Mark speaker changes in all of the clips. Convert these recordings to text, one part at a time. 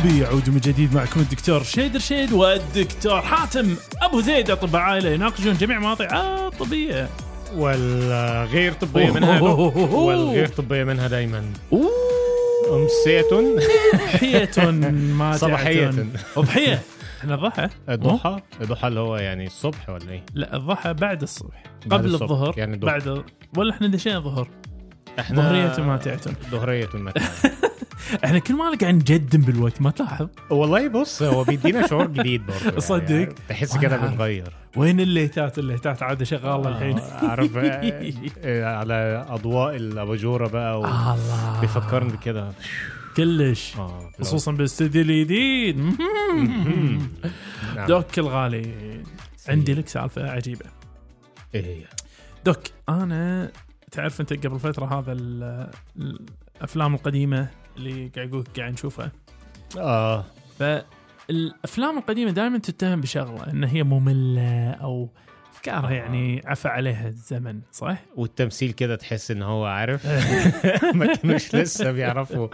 Speaker 1: طبي يعود من جديد معكم الدكتور شيد رشيد والدكتور حاتم أبو زيد. أطباء عائله يناقشون جميع مواضيع الطبية.
Speaker 2: والغير طبية منها والغير طبية منها دايما. أمسية.
Speaker 1: ضحية ما
Speaker 2: صباحية.
Speaker 1: ضحية إحنا الضحى.
Speaker 2: الضحى؟ الضحى اللي هو يعني الصبح ولا إيه؟
Speaker 1: لا الضحى بعد الصبح.
Speaker 2: بعد
Speaker 1: قبل
Speaker 2: الصبح،
Speaker 1: الظهر
Speaker 2: يعني.
Speaker 1: بعد ولا إحنا دشينا الظهر
Speaker 2: إحنا
Speaker 1: ظهرية ماتعة
Speaker 2: ظهرية ماتعة
Speaker 1: إحنا كل ما قاعد نجدم بالوقت ما تلاحظ.
Speaker 2: والله بص هو بيدينا شعور جديد برضه
Speaker 1: صدق.
Speaker 2: يعني تحس كده. بنغير.
Speaker 1: وين الليتات؟ الليتات عادة شغالة الحين.
Speaker 2: آه، عارف آه، آه، على أضواء الاباجوره بقى
Speaker 1: الله.
Speaker 2: بيفكرني بكده.
Speaker 1: كلش. خصوصا بالاستديو الجديد. دوك الغالي. عندي لك سالفة عجيبة.
Speaker 2: إيه هي؟
Speaker 1: دوك أنا تعرف أنت قبل فترة هذا ال- الأفلام القديمة اللي قاعد أقول قاعد نشوفها
Speaker 2: آه.
Speaker 1: فالأفلام القديمة دائما تتهم بشغلة إن هي مملة أو افكارها يعني عفى عليها الزمن صح؟
Speaker 2: والتمثيل كده تحس ان هو عارف. ما كانوش لسه بيعرفوا.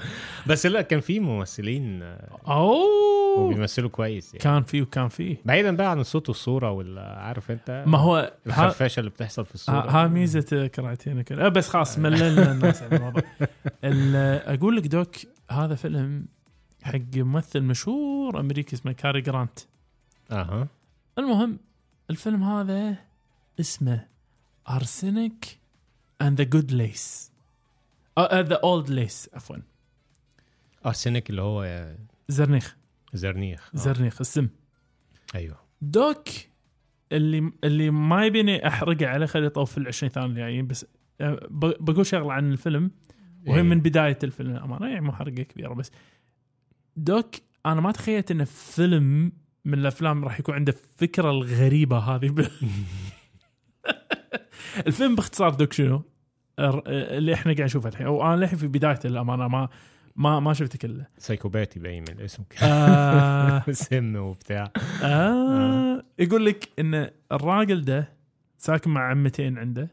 Speaker 2: بس لا كان في ممثلين آه،
Speaker 1: أوه!
Speaker 2: وبيمثلوا كويس يعني.
Speaker 1: كان فيه وكان فيه
Speaker 2: بعيدا بقى عن الصوت والصورة وال عارف أنت؟
Speaker 1: ما هو
Speaker 2: الخرفشه اللي بتحصل في الصورة.
Speaker 1: ها ها ميزة كراتين كده. أه بس خلاص مللنا الناس عن الموضوع. ال- أقول لك دوك هذا فيلم حق ممثل مشهور أمريكي اسمه كاري جرانت.
Speaker 2: أها.
Speaker 1: المهم الفيلم هذا اسمه Arsenic and the good lace the old lace عفوا.
Speaker 2: Arsenic اللي هو
Speaker 1: زرنيخ.
Speaker 2: زرنيخ. آه.
Speaker 1: زرنيخ السم.
Speaker 2: أيوه.
Speaker 1: دوك اللي اللي ما يبيني أحرقه عليه خليه يطوف ال 20 ثانية الجايين بس أه، ب- بقول شغلة عن الفيلم وهي
Speaker 2: إيه.
Speaker 1: من بداية الفيلم امانه يعني مو حرقة كبيرة بس دوك أنا ما تخيلت انه فيلم من الأفلام راح يكون عنده الفكرة الغريبة هذه. ب... الفيلم باختصار دوك شنو؟ اللي إحنا قاعد نشوفه الحين. وأنا للحين في بدايته الأمانة ما ما ما شفته كله.
Speaker 2: سايكوباتي باين من الاسم
Speaker 1: آه.
Speaker 2: سم وبتاع.
Speaker 1: آه. يقول لك إن الراجل ده ساكن مع عمتين عنده.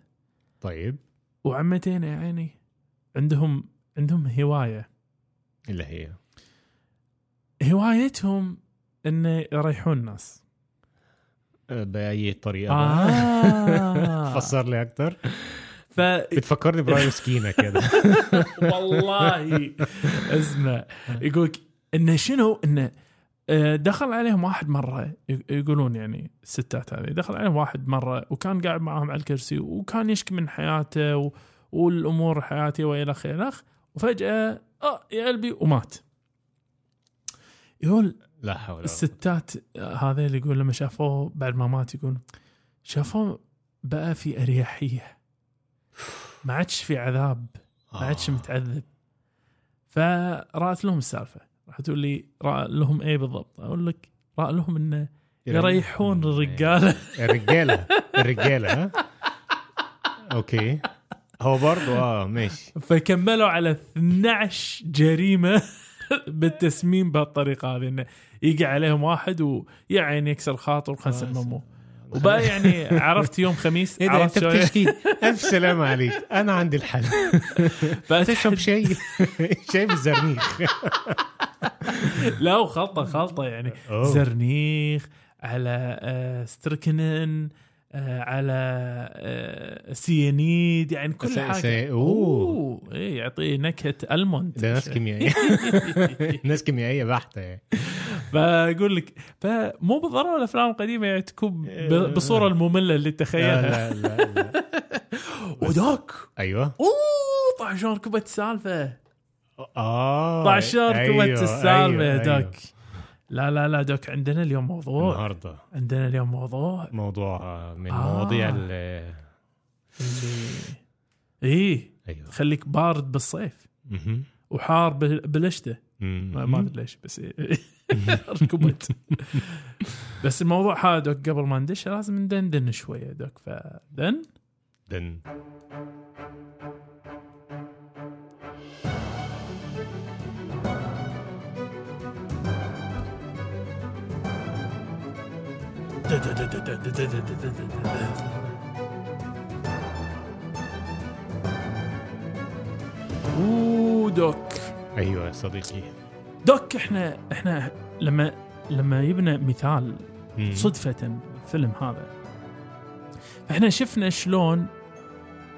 Speaker 2: طيب.
Speaker 1: وعمتين يا عيني عندهم عندهم هواية.
Speaker 2: اللي هي.
Speaker 1: هوايتهم إنه يريحون الناس.
Speaker 2: آه، بأي طريقة
Speaker 1: آه.
Speaker 2: فسر لي أكتر.
Speaker 1: ف
Speaker 2: بتفكرني براي سكينة كده.
Speaker 1: والله. اسمع. يقولك إنه شنو؟ إنه آه، دخل عليهم واحد مرة يقولون يعني الستات هذه دخل عليهم واحد مرة وكان قاعد معاهم على الكرسي وكان يشكي من حياته و... والأمور حياتي والخ الخ وفجاه آه يا قلبي ومات. يقول
Speaker 2: لا حول ولا.
Speaker 1: الستات هذا اللي يقول لما شافوه بعد ما مات يقول شافوه بقى في أريحية. ما عادش في عذاب ما عادش
Speaker 2: آه.
Speaker 1: متعذب. فرأت لهم السالفة. راح تقول لي رأى لهم إيه بالضبط؟ أقول لك رأى لهم إنه يريحون الرجالة.
Speaker 2: الرجالة الرجالة ها؟ أوكي. هو برضه آه ماشي.
Speaker 1: فكملوا على 12 جريمة. بالتسميم بهالطريقة هذه إنه يقع عليهم واحد ويا عيني يكسر خاطر وخلنا نسممه وبقى يعني عرفت يوم خميس
Speaker 2: إيه ده
Speaker 1: إنت؟
Speaker 2: بتشكي. ألف سلامه عليك. أنا عندي الحل. تشرب شاي. شاي بالزرنيخ.
Speaker 1: لا وخلطه خلطة يعني.
Speaker 2: أوه.
Speaker 1: زرنيخ على آه ستركنين آه على آه سيانيد يعني كل حاجة.
Speaker 2: س- أوه.
Speaker 1: إيه يعطي نكهة ألموند.
Speaker 2: ده ناس كيميائية. ناس كيميائية بحتة يعني.
Speaker 1: فأقول لك فمو بالضروره الأفلام القديمة يعني تكون بالصورة المملة اللي
Speaker 2: لا
Speaker 1: تتخيلها
Speaker 2: لا لا, لا.
Speaker 1: ودوك
Speaker 2: أيوه.
Speaker 1: أوه طلع شلون ركبت السالفة.
Speaker 2: آه
Speaker 1: طلع شلون ركبت
Speaker 2: أيوة،
Speaker 1: السالفة
Speaker 2: أيوة،
Speaker 1: دوك لا لا لا دوك عندنا اليوم موضوع.
Speaker 2: النهارده.
Speaker 1: عندنا اليوم موضوع.
Speaker 2: موضوع آه، من
Speaker 1: آه.
Speaker 2: مواضيع ال
Speaker 1: اللي إيه
Speaker 2: أيوه.
Speaker 1: خليك بارد بالصيف. وحار بال- بالشتاء ما ما أدري ليش بس إيه. ركبت. بس الموضوع هذا دوك قبل ما ندش لازم ندندن شوية دوك فدن.
Speaker 2: دن.
Speaker 1: أوه دوك.
Speaker 2: أيوه يا صديقي.
Speaker 1: دوك إحنا إحنا لما لما يبنى مثال
Speaker 2: مم.
Speaker 1: صدفة الفيلم هذا إحنا شفنا شلون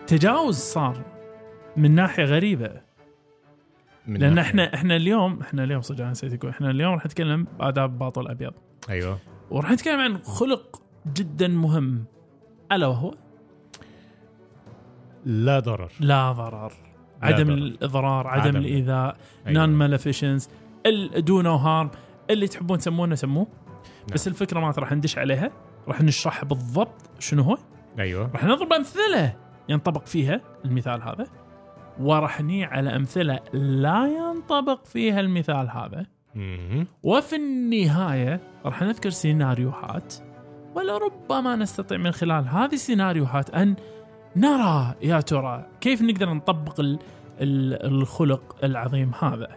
Speaker 1: تجاوز صار من ناحية غريبة.
Speaker 2: من
Speaker 1: لأن
Speaker 2: ناحية-
Speaker 1: إحنا إحنا اليوم إحنا اليوم صدق أنا نسيت أقول إحنا اليوم راح نتكلم باداب باطل أبيض.
Speaker 2: أيوه.
Speaker 1: وراح نتكلم عن خلق جدا مهم. ألا وهو؟
Speaker 2: لا ضرر.
Speaker 1: لا ضرر.
Speaker 2: لا
Speaker 1: عدم
Speaker 2: ضرر.
Speaker 1: الإضرار عدم,
Speaker 2: عدم.
Speaker 1: الإيذاء. non-maleficence do no harm اللي تحبون تسمونه سموه. بس الفكرة ما راح ندش عليها. راح نشرح بالضبط شنو هو.
Speaker 2: أيوه.
Speaker 1: راح نضرب أمثلة ينطبق فيها المثال هذا. وراح نيي على أمثلة لا ينطبق فيها المثال هذا. وفي النهاية راح نذكر سيناريوهات ولربما نستطيع من خلال هذه السيناريوهات أن نرى يا ترى كيف نقدر نطبق ال- ال- الخلق العظيم هذا.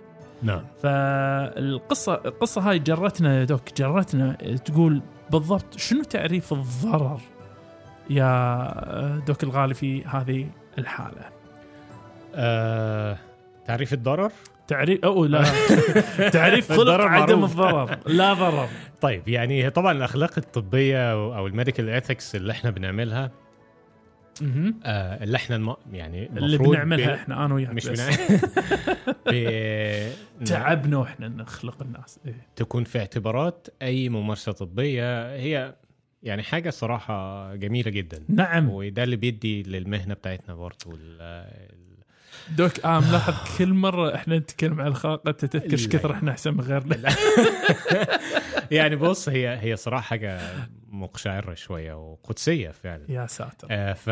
Speaker 2: نعم.
Speaker 1: فالقصة القصة هاي جرتنا يا دوك جرتنا تقول بالضبط شنو تعريف الضرر يا دوك الغالي في هذه الحالة؟
Speaker 2: آه، تعريف الضرر؟
Speaker 1: تعريف أو لا تعريف خلق عدم. الضرر لا ضرر
Speaker 2: طيب يعني طبعا الأخلاق الطبية أو ال medical ethics اللي إحنا بنعملها. آه اللي إحنا الم... يعني
Speaker 1: اللي بنعملها
Speaker 2: ب...
Speaker 1: إحنا أنا وياك
Speaker 2: مش. بنعمل ب...
Speaker 1: تعبنا وإحنا نخلق الناس إيه.
Speaker 2: تكون في اعتبارات أي ممارسة طبية هي يعني حاجة صراحة جميلة جدا
Speaker 1: نعم
Speaker 2: وده اللي بيدي للمهنة بتاعتنا برضه
Speaker 1: doc آه ملاحظ كل مرة إحنا نتكلم عن الخلق أنت تذكر
Speaker 2: إيش.
Speaker 1: كثر إحنا أحسن من غيرنا.
Speaker 2: يعني بص هي هي صراحة حاجة مقشعرة شوية وقدسية فعلا.
Speaker 1: يا ساتر.
Speaker 2: آه، ف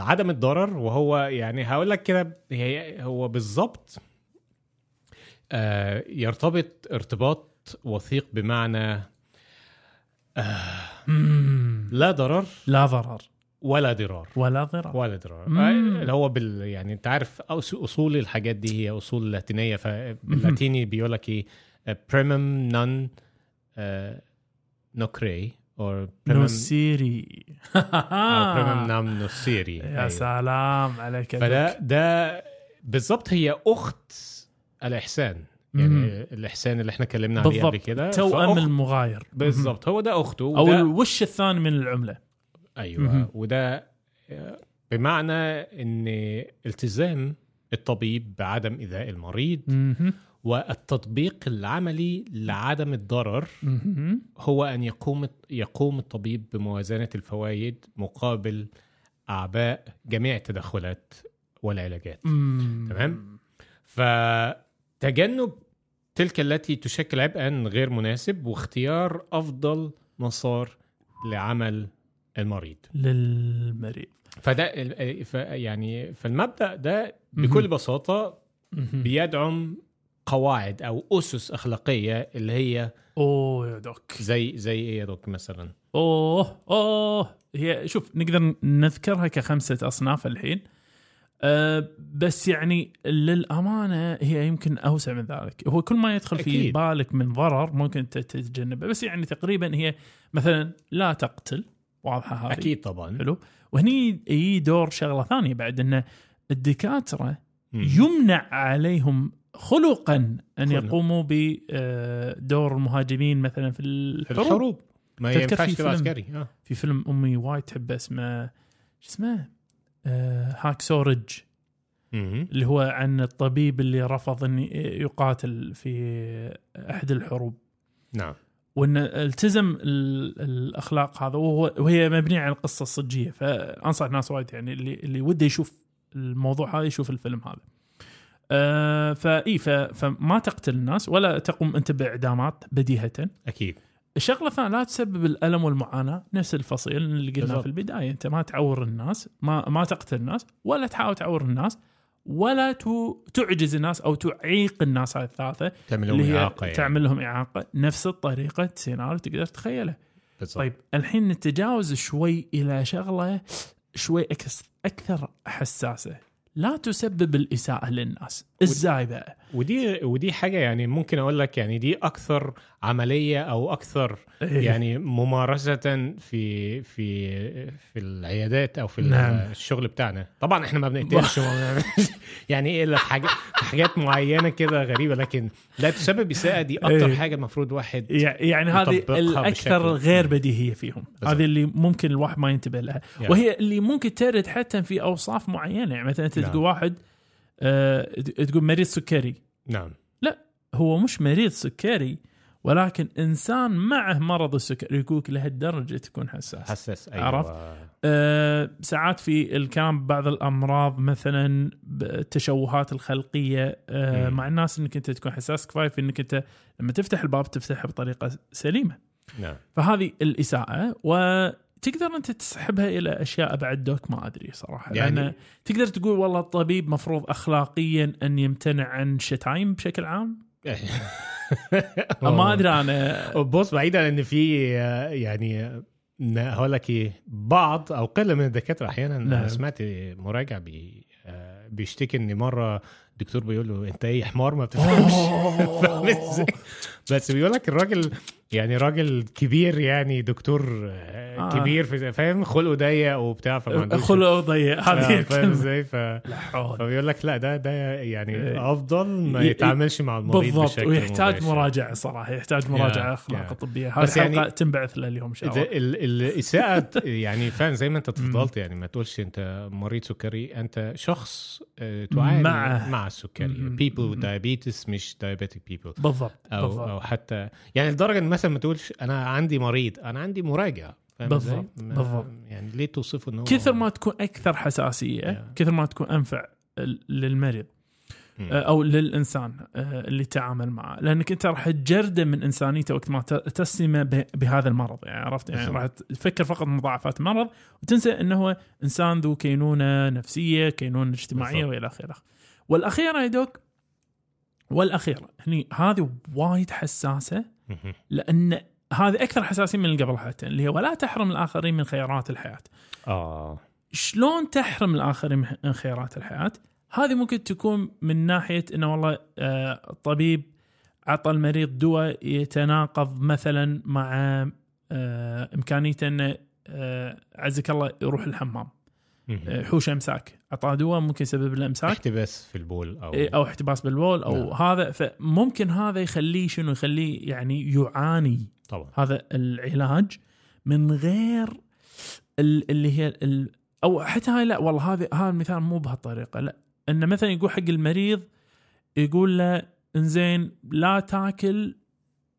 Speaker 2: عدم الضرر وهو يعني هقول لك كده هي- هو بالظبط آه، يرتبط ارتباط وثيق بمعنى
Speaker 1: مم.
Speaker 2: لا ضرر.
Speaker 1: لا ضرر.
Speaker 2: ولا ضرار.
Speaker 1: ولا ضرر
Speaker 2: ولا ضرار. اللي هو بال يعني أنت عارف أصول الحاجات دي هي أصول لاتينية فباللاتيني بيقول لك إيه بريمم نون نوكري أو
Speaker 1: نوسيري
Speaker 2: بريمم نام نوسيري
Speaker 1: يا سلام عليك
Speaker 2: فده. ده بالظبط هي أخت الإحسان. يعني. الإحسان اللي إحنا اتكلمنا عليه قبل
Speaker 1: بالضبط.
Speaker 2: كده.
Speaker 1: توأم المغاير.
Speaker 2: بالظبط هو ده
Speaker 1: أخته.
Speaker 2: أو
Speaker 1: الوش الثاني من العملة؟
Speaker 2: أيوه
Speaker 1: مهم.
Speaker 2: وده بمعنى إن التزام الطبيب بعدم إيذاء المريض
Speaker 1: مهم.
Speaker 2: والتطبيق العملي لعدم الضرر. هو أن يقوم يقوم الطبيب بموازنة الفوائد مقابل أعباء جميع التدخلات والعلاجات
Speaker 1: مم.
Speaker 2: تمام؟ فتجنب تلك التي تشكل عبئا غير مناسب واختيار أفضل مسار لعمل المريض
Speaker 1: للمريض.
Speaker 2: فده ف يعني فالمبدأ ده بكل.
Speaker 1: بساطة.
Speaker 2: بيدعم قواعد أو أسس أخلاقية اللي هي
Speaker 1: أوه يا دوك.
Speaker 2: زي زي إيه يا دوك مثلا؟
Speaker 1: أوه أوه. هي شوف نقدر نذكرها كخمسة أصناف الحين. أه بس يعني للأمانة هي يمكن أوسع من ذلك. هو كل ما يدخل في
Speaker 2: أكيد.
Speaker 1: بالك من ضرر ممكن تتجنبه. بس يعني تقريبا هي مثلا لا تقتل. واضحة هذه.
Speaker 2: أكيد طبعا.
Speaker 1: حلو. وهني يجي دور شغلة ثانية بعد ان
Speaker 2: الدكاترة.
Speaker 1: يمنع عليهم خلقا أن
Speaker 2: خلق.
Speaker 1: يقوموا بدور المهاجمين مثلا في الحروب.
Speaker 2: الحروب. ما ينفعش
Speaker 1: في
Speaker 2: تبقى
Speaker 1: فيلم-
Speaker 2: عسكري آه.
Speaker 1: في فيلم أمي وايد تحبه اسمه شو اسمه؟ آه هاك سورج. اللي هو عن الطبيب اللي رفض ان يقاتل في أحد الحروب.
Speaker 2: نعم.
Speaker 1: وإن التزم ال- الأخلاق هذا وهي مبنية على القصة الصجية فأنصح ناس وايد يعني اللي اللي وده يشوف الموضوع هذا يشوف الفيلم هذا. آه فاي فما تقتل الناس ولا تقوم أنت بإعدامات بديهة.
Speaker 2: أكيد
Speaker 1: الشغلة الثانية لا تسبب الألم والمعاناة نفس الفصيل اللي قلناه. في البداية أنت ما تعور الناس ما ما تقتل الناس ولا تحاول تعور الناس ولا تعجز الناس أو تعيق الناس هاي الثلاثة.
Speaker 2: تعمل لهم إعاقة يعني.
Speaker 1: تعمل لهم إعاقة. نفس الطريقة سيناريو تقدر تتخيله.
Speaker 2: بالضبط.
Speaker 1: طيب الحين نتجاوز شوي إلى شغلة شوي أكثر حساسة. لا تسبب الإساءة للناس. إزاي بقى
Speaker 2: ودي ودي حاجة يعني ممكن أقول لك يعني دي أكثر عملية أو أكثر
Speaker 1: إيه.
Speaker 2: يعني ممارسة في في في العيادات أو في
Speaker 1: نعم.
Speaker 2: الشغل بتاعنا طبعا إحنا ما بنقتلش يعني إيه الا في حاجات حاجات معينة كده غريبة لكن لا تسبب إساءة دي أكتر
Speaker 1: إيه.
Speaker 2: حاجة المفروض واحد
Speaker 1: يع- يعني هذه
Speaker 2: الأكثر
Speaker 1: غير بديهية فيهم. هذه اللي ممكن الواحد ما ينتبه لها
Speaker 2: يعني.
Speaker 1: وهي اللي ممكن ترد حتى في أوصاف معينة يعني مثلا أنت
Speaker 2: نعم.
Speaker 1: تقول واحد آه تقول مريض سكري
Speaker 2: نعم.
Speaker 1: هو مش مريض سكري ولكن إنسان معه مرض السكري يقولك لهالدرجة تكون حساس.
Speaker 2: حساس أيوه.
Speaker 1: عرفت؟ أه ساعات في الكلام ببعض الأمراض مثلا التشوهات الخلقية أه. مع الناس إنك أنت تكون حساس كفاية في إنك أنت لما تفتح الباب تفتحه بطريقة سليمة.
Speaker 2: نعم.
Speaker 1: فهذه الإساءة وتقدر أنت تسحبها إلى أشياء أبعد دوك ما أدري صراحة
Speaker 2: يعني-
Speaker 1: يعني تقدر تقول والله الطبيب مفروض اخلاقيا أن يمتنع عن شتايم بشكل عام ما أدري أنا
Speaker 2: بص بعيدا إن في يعني هقول لك إيه بعض أو قلة من الدكاترة أحيانا
Speaker 1: نعم.
Speaker 2: أنا سمعت مراجع بي بيشتكي إن مرة دكتور بيقول له أنت إيه حمار ما بتفهمش؟ بس بيقول لك الراجل يعني راجل كبير يعني دكتور آه،
Speaker 1: آه.
Speaker 2: كبير في فاهم خلقه ضيق وبتاع فما
Speaker 1: خلقه ضيق
Speaker 2: آه، فاهم إزاي ف... فبيقول لك لا ده ده يعني
Speaker 1: إيه.
Speaker 2: أفضل ما يتعاملش مع المريض
Speaker 1: بالضبط
Speaker 2: بشكل
Speaker 1: ويحتاج
Speaker 2: مباشر.
Speaker 1: مراجعة صراحة يحتاج مراجعة
Speaker 2: يا-
Speaker 1: أخلاق
Speaker 2: يا.
Speaker 1: طبية هذه
Speaker 2: بس
Speaker 1: الحلقة
Speaker 2: يعني-
Speaker 1: تنبعث له اليوم إن شاء الله
Speaker 2: ال- الاساءه يعني فعلا زي ما أنت تفضلت يعني ما تقولش أنت مريض سكري أنت شخص آه، تعاني
Speaker 1: معه.
Speaker 2: مع السكري
Speaker 1: مم.
Speaker 2: diabetes مش diabetic people
Speaker 1: بالضبط
Speaker 2: أو
Speaker 1: بالضبط
Speaker 2: أو حتى يعني لدرجة إن مثلا ما تقولش أنا عندي مريض أنا عندي مراجع؟
Speaker 1: بالضبط، بالضبط.
Speaker 2: يعني ليه توصفه إنه
Speaker 1: كثر ما تكون أكثر
Speaker 2: حساسية.
Speaker 1: كثر ما تكون أنفع للمريض. آه، أو للإنسان آه، اللي تعامل معه لأنك أنت راح تجرده من إنسانيته وقت ما ت- تسلمه ب- بهذا المرض يعني عرفت يعني. راح تفكر فقط مضاعفات المرض وتنسى إنه هو إنسان ذو كينونة نفسية كينونة
Speaker 2: اجتماعية.
Speaker 1: وإلى آخره والأخيرة يا دوك والأخيرة هني هذه وايد
Speaker 2: حساسة.
Speaker 1: لأن هذه أكثر حساسيه من اللي قبل حتى اللي هي ولا تحرم الآخرين من خيارات الحياة.
Speaker 2: آه.
Speaker 1: شلون تحرم الآخرين من خيارات الحياة؟ هذه ممكن تكون من ناحية إنه والله آه، الطبيب عطى المريض دواء يتناقض مثلا مع آه، إمكانيته إنه آه، عزك الله يروح الحمام. آه، حوش امساك اعطاه دواء ممكن يسبب له إمساك.
Speaker 2: احتباس في البول أو
Speaker 1: إيه، أو احتباس بالبول أو
Speaker 2: نعم.
Speaker 1: هذا. فممكن هذا يخليه شنو؟ يخليه يعني يعاني.
Speaker 2: طبعا.
Speaker 1: هذا العلاج من غير ال- اللي هي ال أو حتى هاي لا والله هذا هذا المثال مو بهالطريقة. لا إنه مثلا يقول حق المريض يقول له إنزين لا تاكل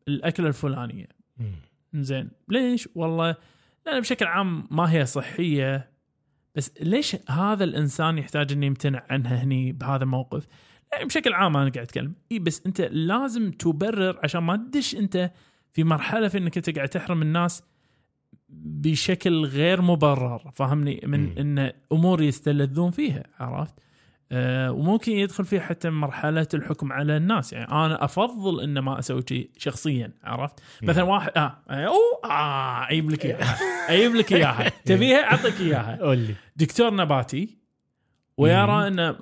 Speaker 1: الأكلة
Speaker 2: الفلانية.
Speaker 1: إنزين ليش؟ والله لأن بشكل عام ما هي صحية. بس ليش هذا الإنسان يحتاج انه يمتنع عنها هني بهذا الموقف؟ يعني بشكل عام أنا قاعد أتكلم إي بس أنت لازم تبرر عشان ما تدش أنت في مرحلة في إنك أنت قاعد تحرم الناس بشكل غير مبرر فاهمني من. إن أمور يستلذون فيها عرفت؟ آه وممكن يدخل فيه حتى مرحلة الحكم على الناس. يعني أنا أفضل إن ما أسوي شيء شخصيا عرفت؟ مثلا واحد آه أوه آه أجيب لك إياها. أجيب لك إياها. تبيها؟ أعطيك إياها.
Speaker 2: قول لي.
Speaker 1: دكتور نباتي ويرى إن آه،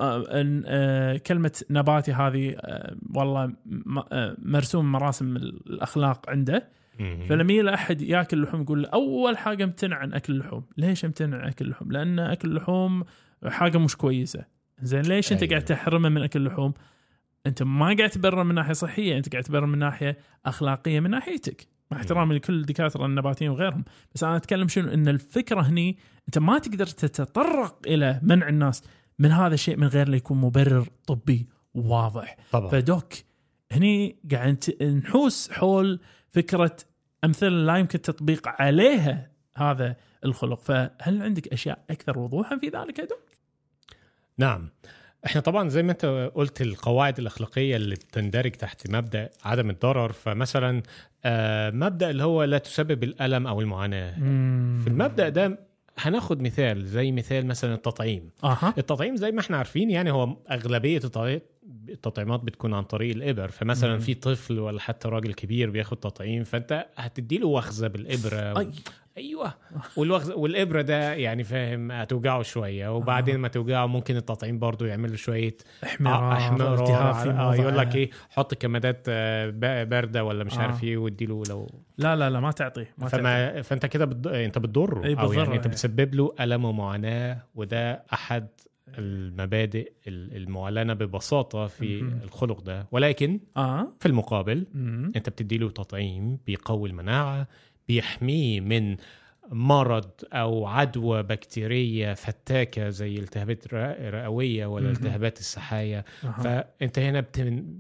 Speaker 1: آه، كلمة نباتي هذه آه، والله آه، مرسوم مراسم الأخلاق عنده. فلما يجي احد يأكل لحوم يقول له أول حاجة امتنع عن أكل اللحوم، ليش امتنع عن أكل اللحوم؟ لأن أكل اللحوم حاجة مش كويسة. زين ليش أنت
Speaker 2: أيوة.
Speaker 1: قاعد تحرمه من أكل اللحوم؟ أنت ما قاعد تبرر من ناحية صحية، أنت قاعد تبرر من ناحية أخلاقية من ناحيتك. مع احترامي لكل الدكاتره النباتيين وغيرهم، بس أنا أتكلم شنو إن الفكرة هني أنت ما تقدر تتطرق إلى منع الناس من هذا الشيء من غير لا يكون مبرر طبي واضح.
Speaker 2: طبعا
Speaker 1: فدوك هني قاعد نحوس حول فكرة أمثلة لا يمكن التطبيق عليها هذا الخلق فهل عندك أشياء أكثر وضوحا في ذلك يا دوك؟
Speaker 2: نعم. إحنا طبعا زي ما أنت قلت القواعد الأخلاقية اللي بتندرج تحت مبدأ عدم الضرر فمثلا آه، مبدأ اللي هو لا تسبب الألم أو المعاناة. في المبدأ ده هناخد مثال زي مثال مثلا التطعيم.
Speaker 1: أها.
Speaker 2: التطعيم زي ما إحنا عارفين يعني هو أغلبية التطعي- التطعيمات بتكون عن طريق الإبر. فمثلا
Speaker 1: مم.
Speaker 2: في طفل ولا حتى راجل كبير بياخد تطعيم فأنت هتدي له وخزة بالإبرة.
Speaker 1: أي.
Speaker 2: أيوه والوغز والإبرة ده يعني فاهم هتوجعه شوية وبعدين
Speaker 1: آه.
Speaker 2: ما توجعه ممكن التطعيم برضو يعمل له شوية
Speaker 1: احمرار
Speaker 2: احمرار
Speaker 1: التهاب في
Speaker 2: آه يقول لك إيه حط كمادات آه، باردة ولا مش
Speaker 1: آه.
Speaker 2: عارف إيه واديله لو
Speaker 1: لا لا لا ما تعطيه ما تعطيه.
Speaker 2: فما فأنت كده بتض... أنت بتضره
Speaker 1: إيه،
Speaker 2: أو يعني أنت
Speaker 1: إيه.
Speaker 2: بتسبب له ألم ومعاناة وده أحد المبادئ ال- المعلنة ببساطة في
Speaker 1: مهم.
Speaker 2: الخلق ده ولكن
Speaker 1: آه
Speaker 2: في المقابل
Speaker 1: مم.
Speaker 2: أنت بتدي له تطعيم بيقوي المناعة بيحميه من مرض أو عدوى بكتيرية فتاكة زي التهابات الرئوية ولا. التهابات السحايه
Speaker 1: أها.
Speaker 2: فأنت هنا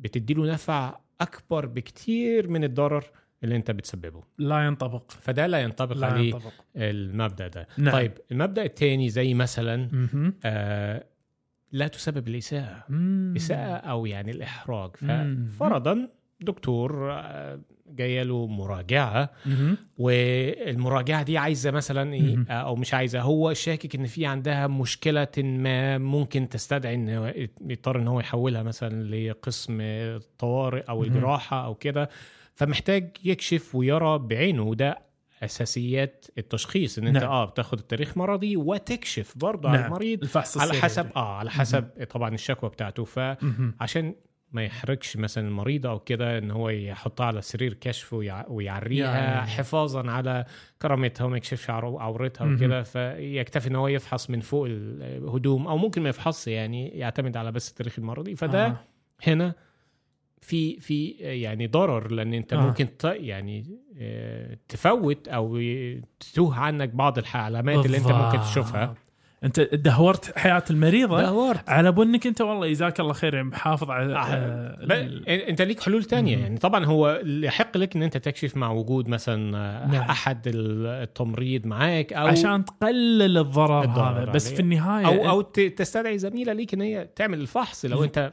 Speaker 2: بتدي له نفع أكبر بكتير من الضرر اللي أنت بتسببه
Speaker 1: لا ينطبق
Speaker 2: فده لا ينطبق
Speaker 1: لا
Speaker 2: عليه
Speaker 1: ينطبق
Speaker 2: المبدأ ده
Speaker 1: نعم.
Speaker 2: طيب المبدأ الثاني زي مثلا. آه لا تسبب الإساءة
Speaker 1: مم.
Speaker 2: إساءة أو يعني
Speaker 1: الإحراج.
Speaker 2: ففرضا دكتور آه، جاية له
Speaker 1: مراجعة.
Speaker 2: والمراجعة دي عايزة مثلا إيه أو مش عايزة هو شاكك إن في عندها مشكلة ما ممكن تستدعي إن يضطر إن هو يحولها مثلا لقسم الطوارئ
Speaker 1: أو.
Speaker 2: الجراحه أو كده فمحتاج يكشف ويرى بعينه وده أساسيات التشخيص إن أنت
Speaker 1: نعم.
Speaker 2: آه بتاخد التاريخ مرضي وتكشف برضه على
Speaker 1: نعم.
Speaker 2: المريض
Speaker 1: الفحص
Speaker 2: على. حسب آه على حسب طبعا الشكوى بتاعته. فعشان ما يحرجش مثلا المريض أو كده إن هو يحطها على سرير كشف ويع- ويعريها
Speaker 1: يعني.
Speaker 2: حفاظا على كرامتها وما يكشفش عورتها. وكده فيكتفي إن هو يفحص من فوق الهدوم أو ممكن ما يفحص يعني يعتمد على بس التاريخ المرضي فده
Speaker 1: آه.
Speaker 2: هنا في في يعني ضرر لأن أنت
Speaker 1: آه.
Speaker 2: ممكن ت يعني آه، تفوت أو تتوه عنك بعض العلامات اللي أنت ممكن. تشوفها
Speaker 1: انت دهورت حياة المريضة
Speaker 2: دورت
Speaker 1: على بنك انت والله جزاك الله خير يعني محافظ على
Speaker 2: آه،
Speaker 1: آه، ال-
Speaker 2: انت ليك حلول تانية
Speaker 1: مم.
Speaker 2: يعني طبعا هو اللي يحق لك إن أنت تكشف مع وجود مثلا
Speaker 1: نعم.
Speaker 2: أحد ال- التمريض معاك أو
Speaker 1: عشان تقلل الضرر,
Speaker 2: الضرر
Speaker 1: هذا بس. في
Speaker 2: النهاية أو أو تستدعي زميلة ليك إن هي تعمل الفحص لو. انت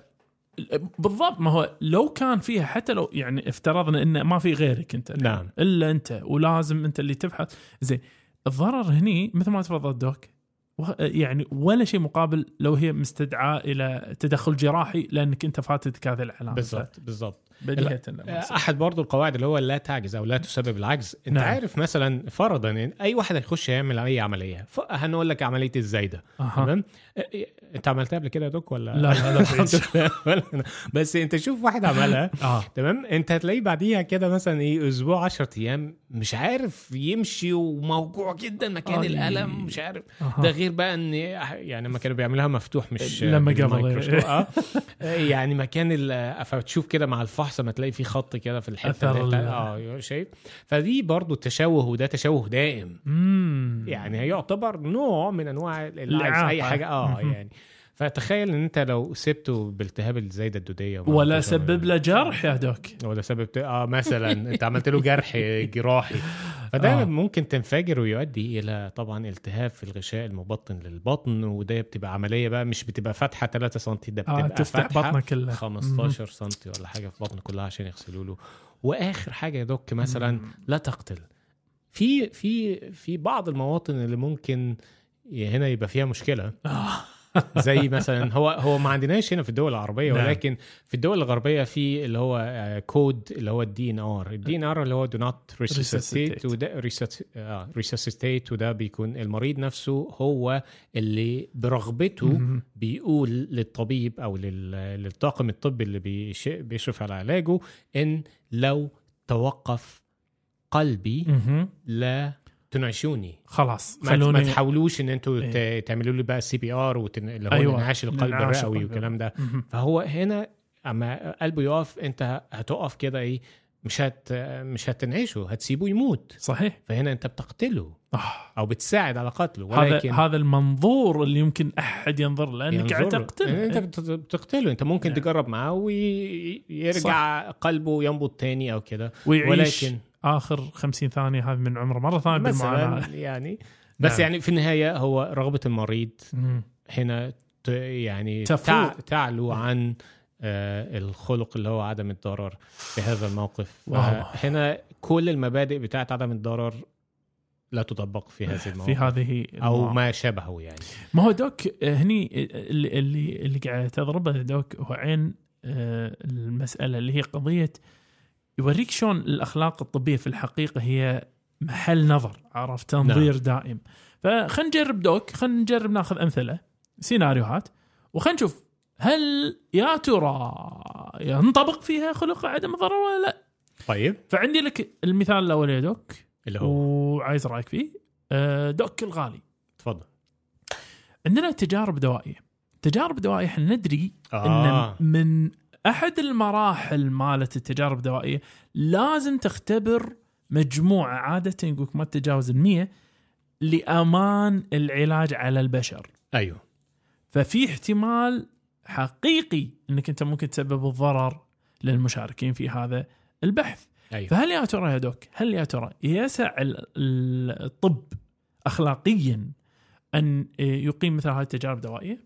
Speaker 1: بالضبط ما هو لو كان فيها حتى لو يعني افترضنا انه ما في غيرك أنت
Speaker 2: نعم.
Speaker 1: إلا أنت ولازم أنت اللي تبحث زين الضرر هني مثل ما تفضل دوك يعني ولا شيء مقابل لو هي مستدعاة إلى تدخل جراحي لأنك أنت فاتتك هذه العلامه
Speaker 2: بالضبط بالضبط.
Speaker 1: بديهة يصير.
Speaker 2: أحد برضو القواعد اللي هو لا تعجز أو لا تسبب العجز أنت
Speaker 1: نعم.
Speaker 2: عارف مثلا فرضا أي واحد هيخش يعمل أي عملية هنقول لك عملية الزايده
Speaker 1: أها.
Speaker 2: تمام آه، أنت عملتها قبل كده يا دوك ولا
Speaker 1: لا لا لا
Speaker 2: الحمد لله. بس أنت شوف واحد عملها تمام أنت هتلاقيه بعديها كده مثلا إيه أسبوع 10 أيام مش عارف يمشي وموجوع جدا مكان
Speaker 1: أي.
Speaker 2: الألم مش عارف
Speaker 1: أها.
Speaker 2: ده غير بقى إن يعني لما كانوا بيعملوها مفتوح مش
Speaker 1: لما.
Speaker 2: آه يعني مكان فتشوف كده مع الفحص ما تلاقي في خط كده في
Speaker 1: الحتة
Speaker 2: اللي آه شايف فدي برضو تشوه وده تشوه دائم
Speaker 1: مم.
Speaker 2: يعني هيعتبر نوع من أنواع العجز
Speaker 1: الإعاقة.
Speaker 2: اي حاجة
Speaker 1: آه.
Speaker 2: يعني فتخيل إن أنت لو سبته بالتهاب الزايدة الدودية
Speaker 1: ولا سبب. له جرح يا دوك
Speaker 2: ولا سبب آه مثلا أنت عملت له جرح جراحي فده
Speaker 1: آه.
Speaker 2: آه. ممكن تنفجر ويؤدي إلى طبعا التهاب في الغشاء المبطن للبطن وده بتبقى عملية بقى مش بتبقى فتحه 3 سم ده بتبقى
Speaker 1: آه تفتح
Speaker 2: فتحة
Speaker 1: بطنه كلها
Speaker 2: 15 سم ولا حاجة في بطنه كلها عشان يغسلوا له وآخر حاجة يا دوك مثلا
Speaker 1: مم.
Speaker 2: لا تقتل في في في بعض المواطن اللي ممكن هنا يبقى فيها مشكلة
Speaker 1: آه.
Speaker 2: زي مثلا هو هو ما عندناش هنا في الدول العربية
Speaker 1: نعم.
Speaker 2: ولكن في الدول الغربية في اللي هو آه، كود اللي هو ال DNR ال DNR اللي هو do not
Speaker 1: resuscitate.
Speaker 2: وده resuscitate وده بيكون المريض نفسه هو اللي برغبته. بيقول للطبيب أو لل- للطاقم الطبي اللي بيش- بيشرف على علاجه إن لو توقف قلبي. لا تنعشوني
Speaker 1: خلاص
Speaker 2: ما, ما
Speaker 1: خلوني
Speaker 2: تحاولوش إن أنتوا
Speaker 1: إيه.
Speaker 2: ت- تعملوا لي بقى CPR وتن... اللي هو
Speaker 1: أيوة،.
Speaker 2: انعاش القلب الرئوي. والكلام ده. فهو هنا أما قلبه يقف أنت هتقف كده إيه مش هت مش هتنعشه هتسيبه يموت
Speaker 1: صحيح
Speaker 2: فهنا أنت بتقتله
Speaker 1: آه.
Speaker 2: أو بتساعد على قتله
Speaker 1: هذا
Speaker 2: ولكن
Speaker 1: هذا المنظور اللي يمكن أحد ينظر له لأنك قاعد تقتله
Speaker 2: أنت بت- بتقتله أنت ممكن
Speaker 1: نعم.
Speaker 2: تجرب معاه ويرجع قلبه ينبض تاني أو كده
Speaker 1: ويعيش
Speaker 2: ولكن
Speaker 1: آخر 50 ثانية هذه من عمره مرة ثانية
Speaker 2: بالمعاناة يعني بس
Speaker 1: نعم.
Speaker 2: يعني في النهاية هو رغبة المريض. هنا يعني
Speaker 1: تفوق.
Speaker 2: تع- تعلو عن آه، الخلق اللي هو عدم الضرر في هذا الموقف
Speaker 1: واو.
Speaker 2: هنا كل المبادئ بتاعت عدم الضرر لا تطبق في هذه المواقف
Speaker 1: في هذه
Speaker 2: أو
Speaker 1: المواقف.
Speaker 2: ما شابهه يعني
Speaker 1: ما هو دوك آه، هني اللي اللي, قاعد تضربه دوك هو عين آه، المسألة اللي هي قضية يوريك شلون الأخلاق الطبية في الحقيقة هي محل نظر عرفت؟ تنظير دائم. فخلينا نجرب دوك خلينا نجرب ناخذ أمثلة سيناريوهات وخلينا نشوف هل يا ترى ينطبق فيها خلق عدم الضرر ولا لا؟
Speaker 2: طيب.
Speaker 1: فعندي لك المثال الأول يا دوك
Speaker 2: اللي هو؟
Speaker 1: وعايز رأيك فيه. آه، دوك الغالي.
Speaker 2: تفضل.
Speaker 1: عندنا تجارب دوائية. تجارب دوائية إحنا ندري
Speaker 2: آه.
Speaker 1: ان من أحد المراحل مالت التجارب الدوائية لازم تختبر مجموعة عادة يقول ما تتجاوز المية لأمان العلاج على البشر.
Speaker 2: أيوه.
Speaker 1: ففي احتمال حقيقي إنك أنت ممكن تسبب الضرر للمشاركين في هذا البحث.
Speaker 2: أيوه.
Speaker 1: فهل يا ترى يا دوك هل يا ترى يسع ال- ال- الطب اخلاقيا أن يقيم مثل هذه التجارب
Speaker 2: الدوائية؟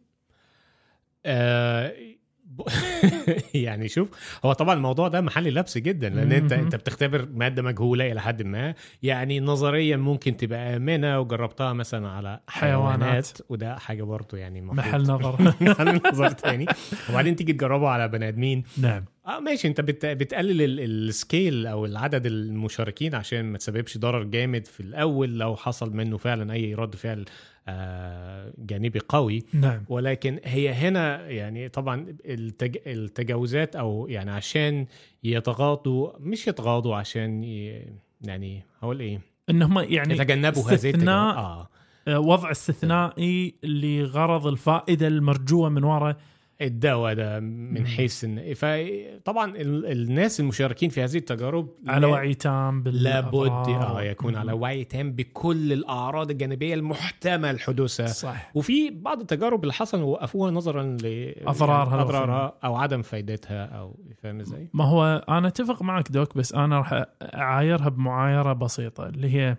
Speaker 2: ب- يعني شوف هو طبعا الموضوع ده محل لبس جدا لأن
Speaker 1: أنت.
Speaker 2: أنت بتختبر مادة مجهولة إلى حد ما. يعني نظريا ممكن تبقى آمنة وجربتها مثلا على
Speaker 1: حيوانات.
Speaker 2: حيوانات. وده حاجة برضه يعني
Speaker 1: محل نظر.
Speaker 2: محل نظر تاني. وبعدين تيجي تجربه على بني آدمين.
Speaker 1: نعم.
Speaker 2: آه ماشي. أنت بت... بتقلل ال- السكيل أو العدد المشاركين عشان ما تسببش ضرر جامد في الأول لو حصل منه فعلا أي رد فعل جانبي قوي.
Speaker 1: نعم.
Speaker 2: ولكن هي هنا يعني طبعا التج... التجاوزات أو يعني عشان يتغاضوا مش يتغاضوا عشان ي... يعني هقول إيه؟
Speaker 1: إنهم يعني
Speaker 2: يتجنبوا هذه التجاوزات
Speaker 1: استثناء
Speaker 2: آه.
Speaker 1: آه، وضع استثنائي لغرض الفائدة المرجوة من وراء
Speaker 2: الدواء ده من. حيث ان فطبعا ال... الناس المشاركين في هذه التجارب
Speaker 1: على وعي تام
Speaker 2: لابد. آه يكون على وعي تام بكل الأعراض الجانبية المحتمل حدوثها
Speaker 1: صح
Speaker 2: وفي بعض التجارب اللي حصل وقفوها نظرا ل
Speaker 1: أضرارها
Speaker 2: أضرارها أو عدم فائدتها أو فاهم إزاي؟
Speaker 1: ما هو أنا أتفق معك doc بس أنا راح أعايرها بمعايرة بسيطة اللي هي